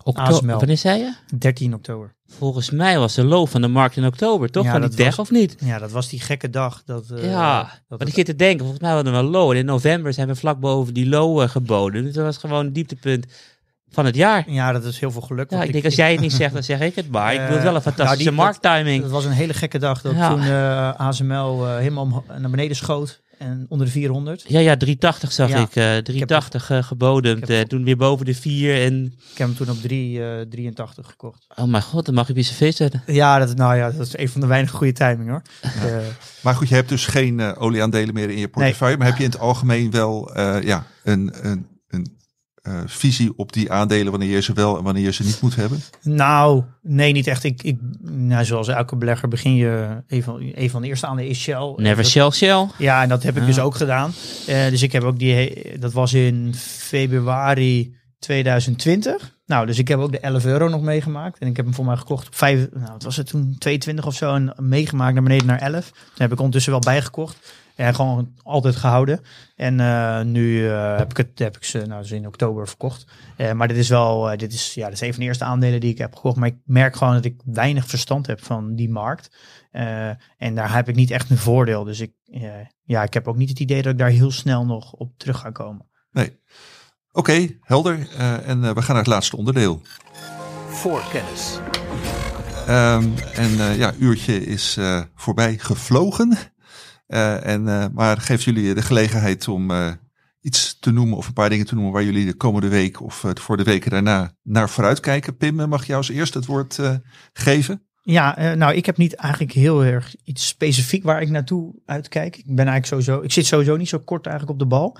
Oktober, wanneer zei je? 13 oktober. Volgens mij was de low van de markt in oktober, toch? Ja, van die dat was- of niet? Ja, dat was die gekke dag. Dat, uh, ja, dat het- ik zit te denken, volgens mij hadden we een low. En in november zijn we vlak boven die low eh, geboden. Dus dat was gewoon het dieptepunt van het jaar. ja, dat is heel veel geluk. Ja, ik denk als jij het niet (laughs) zegt, dan zeg ik het maar. Ik Eh, wil wel een fantastische nou, markttiming. Het was een hele gekke dag dat Ja. toen eh, ASML eh, helemaal naar beneden schoot. En onder de 400. Ja, ja, 380 zag Ja. ik. eh 380 eh, gebodemd. ik heb- eh, toen weer boven de 4 en... Ik heb hem toen op 3, eh 83 gekocht. Oh mijn god, dan mag je cv zetten. Ja, dat, nou ja, dat is een van de weinige goede timing hoor. Eh, Maar goed, je hebt dus geen olieaandelen meer in je portefeuille. Maar heb je in het algemeen wel eh, ja, een, een, eh, visie op die aandelen wanneer je ze wel en wanneer je ze niet moet hebben? Nou, nee, niet echt. Ik, ik, nou, zoals elke belegger begin je, een van, een van de eerste aandelen is Shell. Never Dat- shell shell. Ja, en dat heb ik Ah. dus ook gedaan. Eh, dus ik heb ook die, dat was in februari 2020. Nou, dus ik heb ook de 11 euro nog meegemaakt. En ik heb hem voor mij gekocht op 5, nou, wat was het toen, 22 of zo. En meegemaakt naar beneden naar 11. Toen heb ik ondertussen wel bijgekocht. En gewoon altijd gehouden. En eh, nu eh, heb ik het heb ik ze nou, dus in oktober verkocht. Eh, maar dit is wel, eh, dit is, ja, dit is een van de eerste aandelen die ik heb gekocht. Maar ik merk gewoon dat ik weinig verstand heb van die markt. Eh, en daar heb ik niet echt een voordeel. Dus ik, ja, ik heb ook niet het idee dat ik daar heel snel nog op terug ga komen. Nee. Oké, helder. Eh, en we gaan naar het laatste onderdeel. Voor kennis. Ehm, en eh, ja, uurtje is eh, voorbij gevlogen. Eh, en, eh, maar geef jullie de gelegenheid om eh, iets te noemen of een paar dingen te noemen waar jullie de komende week of voor de weken daarna naar vooruit kijken. Pim, mag je als eerst het woord geven? Ja, nou, ik heb niet eigenlijk heel erg iets specifiek waar ik naartoe uitkijk. Ik ben eigenlijk sowieso, ik zit sowieso niet zo kort eigenlijk op de bal.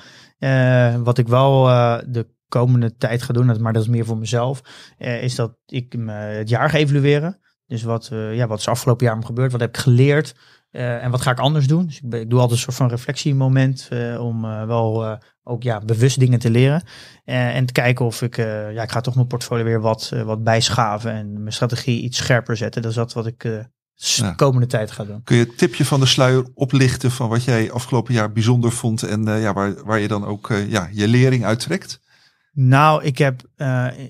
Wat ik wel de komende tijd ga doen, maar dat is meer voor mezelf, is dat ik me het jaar ga evalueren. Dus wat, ja, wat is afgelopen jaar me gebeurd? Wat heb ik geleerd? Eh, en wat ga ik anders doen? Dus ik, doe altijd een soort van reflectiemoment eh, om eh, wel ook ja, bewust dingen te leren. En te kijken of ik, ja, ik ga toch mijn portfolio weer wat, wat bijschaven en mijn strategie iets scherper zetten. Dat is dat wat ik de komende tijd ga doen. Kun je het tipje van de sluier oplichten van wat jij afgelopen jaar bijzonder vond en ja, waar, waar je dan ook ja, je lering uittrekt? Nou, ik heb,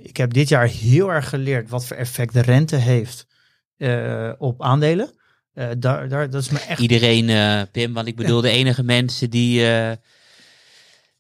ik heb dit jaar heel erg geleerd wat voor effect de rente heeft op aandelen. Eh, daar, daar, dat is me echt Iedereen, eh, Pim, want ik bedoel, de enige mensen die eh,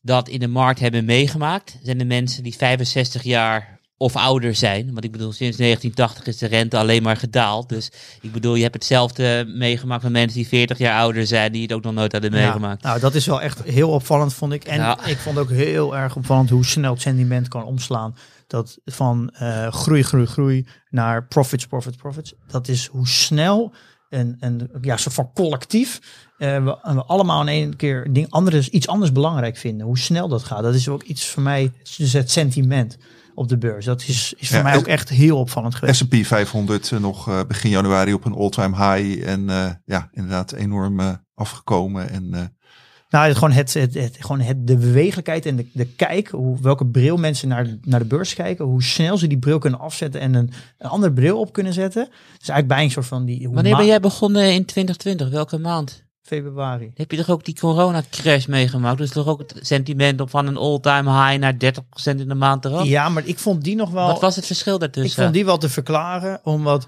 dat in de markt hebben meegemaakt, zijn de mensen die 65 jaar of ouder zijn. Want ik bedoel, sinds 1980 is de rente alleen maar gedaald. Dus ik bedoel, je hebt hetzelfde meegemaakt van mensen die 40 jaar ouder zijn, die het ook nog nooit hadden Ja, meegemaakt. nou, dat is wel echt heel opvallend, vond ik. En Ja. ik vond ook heel erg opvallend hoe snel het sentiment kan omslaan. Dat van eh, groei, groei, groei naar profits, profits, profits. Dat is hoe snel een, een ja, soort van collectief eh, we, we allemaal in één keer ding, anders, iets anders belangrijk vinden. Hoe snel dat gaat. Dat is ook iets voor mij, dus het sentiment op de beurs. Dat is, is voor Ja, mij en- ook echt heel opvallend geweest. S&P 500 eh, nog eh, begin januari op een all-time high en ja, inderdaad enorm afgekomen. En Nou, het, gewoon, het, het, het, gewoon het, de bewegelijkheid en de, de kijk, hoe, welke bril mensen naar, naar de beurs kijken, hoe snel ze die bril kunnen afzetten en een, een andere bril op kunnen zetten. Dus eigenlijk bijna een soort van die... Wanneer ben jij begonnen in 2020? Welke maand? Februari. Heb je toch ook die corona-crash meegemaakt? Dus toch ook het sentiment op van een all-time high naar 30% in de maand erop? Ja, maar ik vond die nog wel... Wat was het verschil ik daartussen? vond die wel te verklaren, omdat...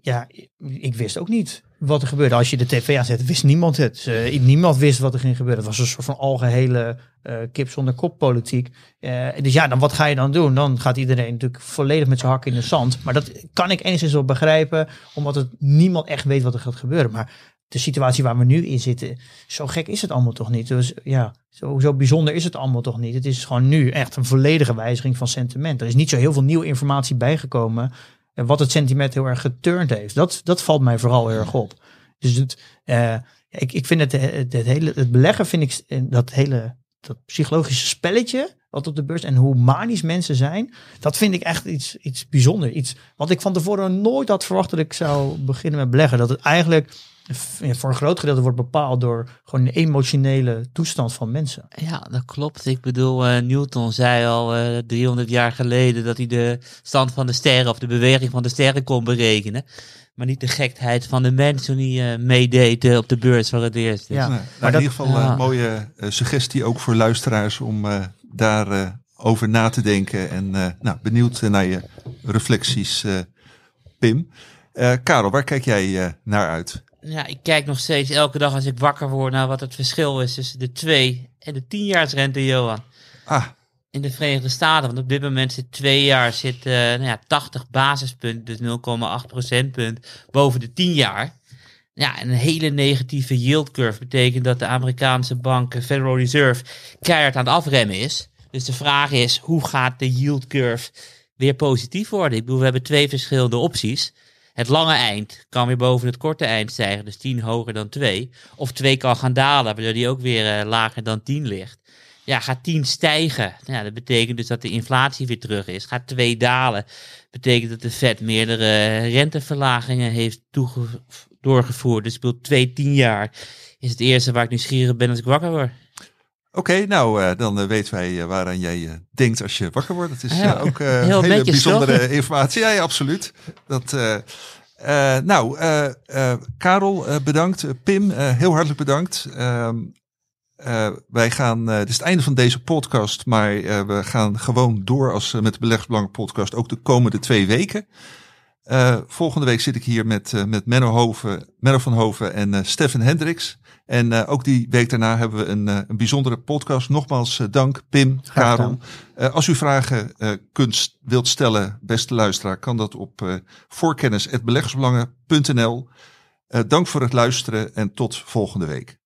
Ja, ik wist ook niet wat er gebeurde. Als je de tv aanzette, wist niemand het. Niemand wist wat er ging gebeuren. Het was een soort van algehele eh, kip zonder kop politiek. Eh, dus ja, dan wat ga je dan doen? Dan gaat iedereen natuurlijk volledig met zijn hak in de zand. Maar dat kan ik enigszins wel begrijpen, omdat het niemand echt weet wat er gaat gebeuren. Maar de situatie waar we nu in zitten, zo gek is het allemaal toch niet. Dus ja, zo, zo bijzonder is het allemaal toch niet. Het is gewoon nu echt een volledige wijziging van sentiment. Er is niet zo heel veel nieuwe informatie bijgekomen. Wat het sentiment heel erg geturnd heeft. Dat, dat valt mij vooral erg op. Dus het, eh, ik, ik vind het, het, het hele, het beleggen vind ik, eh, dat hele dat psychologische spelletje wat op de beurs en hoe manisch mensen zijn, dat vind ik echt iets, iets bijzonders. Iets wat ik van tevoren nooit had verwacht dat ik zou beginnen met beleggen. Dat het eigenlijk voor een groot gedeelte wordt bepaald door gewoon een emotionele toestand van mensen. Ja, dat klopt. Ik bedoel, eh, Newton zei al eh 300 jaar geleden dat hij de stand van de sterren of de beweging van de sterren kon berekenen. Maar niet de gekheid van de mens toen hij eh, meedeed eh, op de beurs voor het eerst. Dus- Ja. nou, maar in dat- ieder geval ja. een mooie eh, suggestie ook voor luisteraars om eh, daar eh, over na te denken. En eh, nou, benieuwd eh, naar je reflecties, eh, Pim. Eh, Karel, waar kijk jij eh, naar uit? Ja, ik kijk nog steeds elke dag als ik wakker word naar wat het verschil is tussen de 2 en de 10-jaarsrente, Johan. Ah, In de Verenigde Staten, want op dit moment zit twee jaar zit, eh, nou ja, 80 basispunten, dus 0,8 procentpunt boven de 10 jaar. Ja, een hele negatieve yield curve betekent dat de Amerikaanse bank eh, Federal Reserve keihard aan het afremmen is. Dus de vraag is, hoe gaat de yield curve weer positief worden? Ik bedoel, we hebben twee verschillende opties. Het lange eind kan weer boven het korte eind stijgen, dus 10 hoger dan 2. Of 2 kan gaan dalen, waardoor die ook weer eh, lager dan 10 ligt. Ja, gaat 10 stijgen, ja, dat betekent dus dat de inflatie weer terug is. Gaat 2 dalen, betekent dat de Fed meerdere renteverlagingen heeft doorgevoerd. Dus bedoel, 2 10 jaar is het eerste waar ik nieuwsgierig ben als ik wakker word. Oké, nou eh, dan eh, weten wij eh, waaraan jij denkt als je wakker wordt. Dat is Ja, ook heel hele bijzondere informatie. Ja, ja, absoluut. Dat, nou, Karel, bedankt. Pim, heel hartelijk bedankt. Ehm, wij gaan, dit is het einde van deze podcast, maar we gaan gewoon door als met de Beleggersbelangen podcast ook de komende twee weken. Volgende week zit ik hier met, met Menno, Hoven, Menno van Hoven en Stefan Hendricks. En uh, ook die week daarna hebben we een, uh, een bijzondere podcast. Nogmaals uh, dank Pim, Karel. als u vragen kunt, wilt stellen, beste luisteraar, kan dat op voorkennis.beleggersbelangen.nl. dank voor het luisteren en tot volgende week.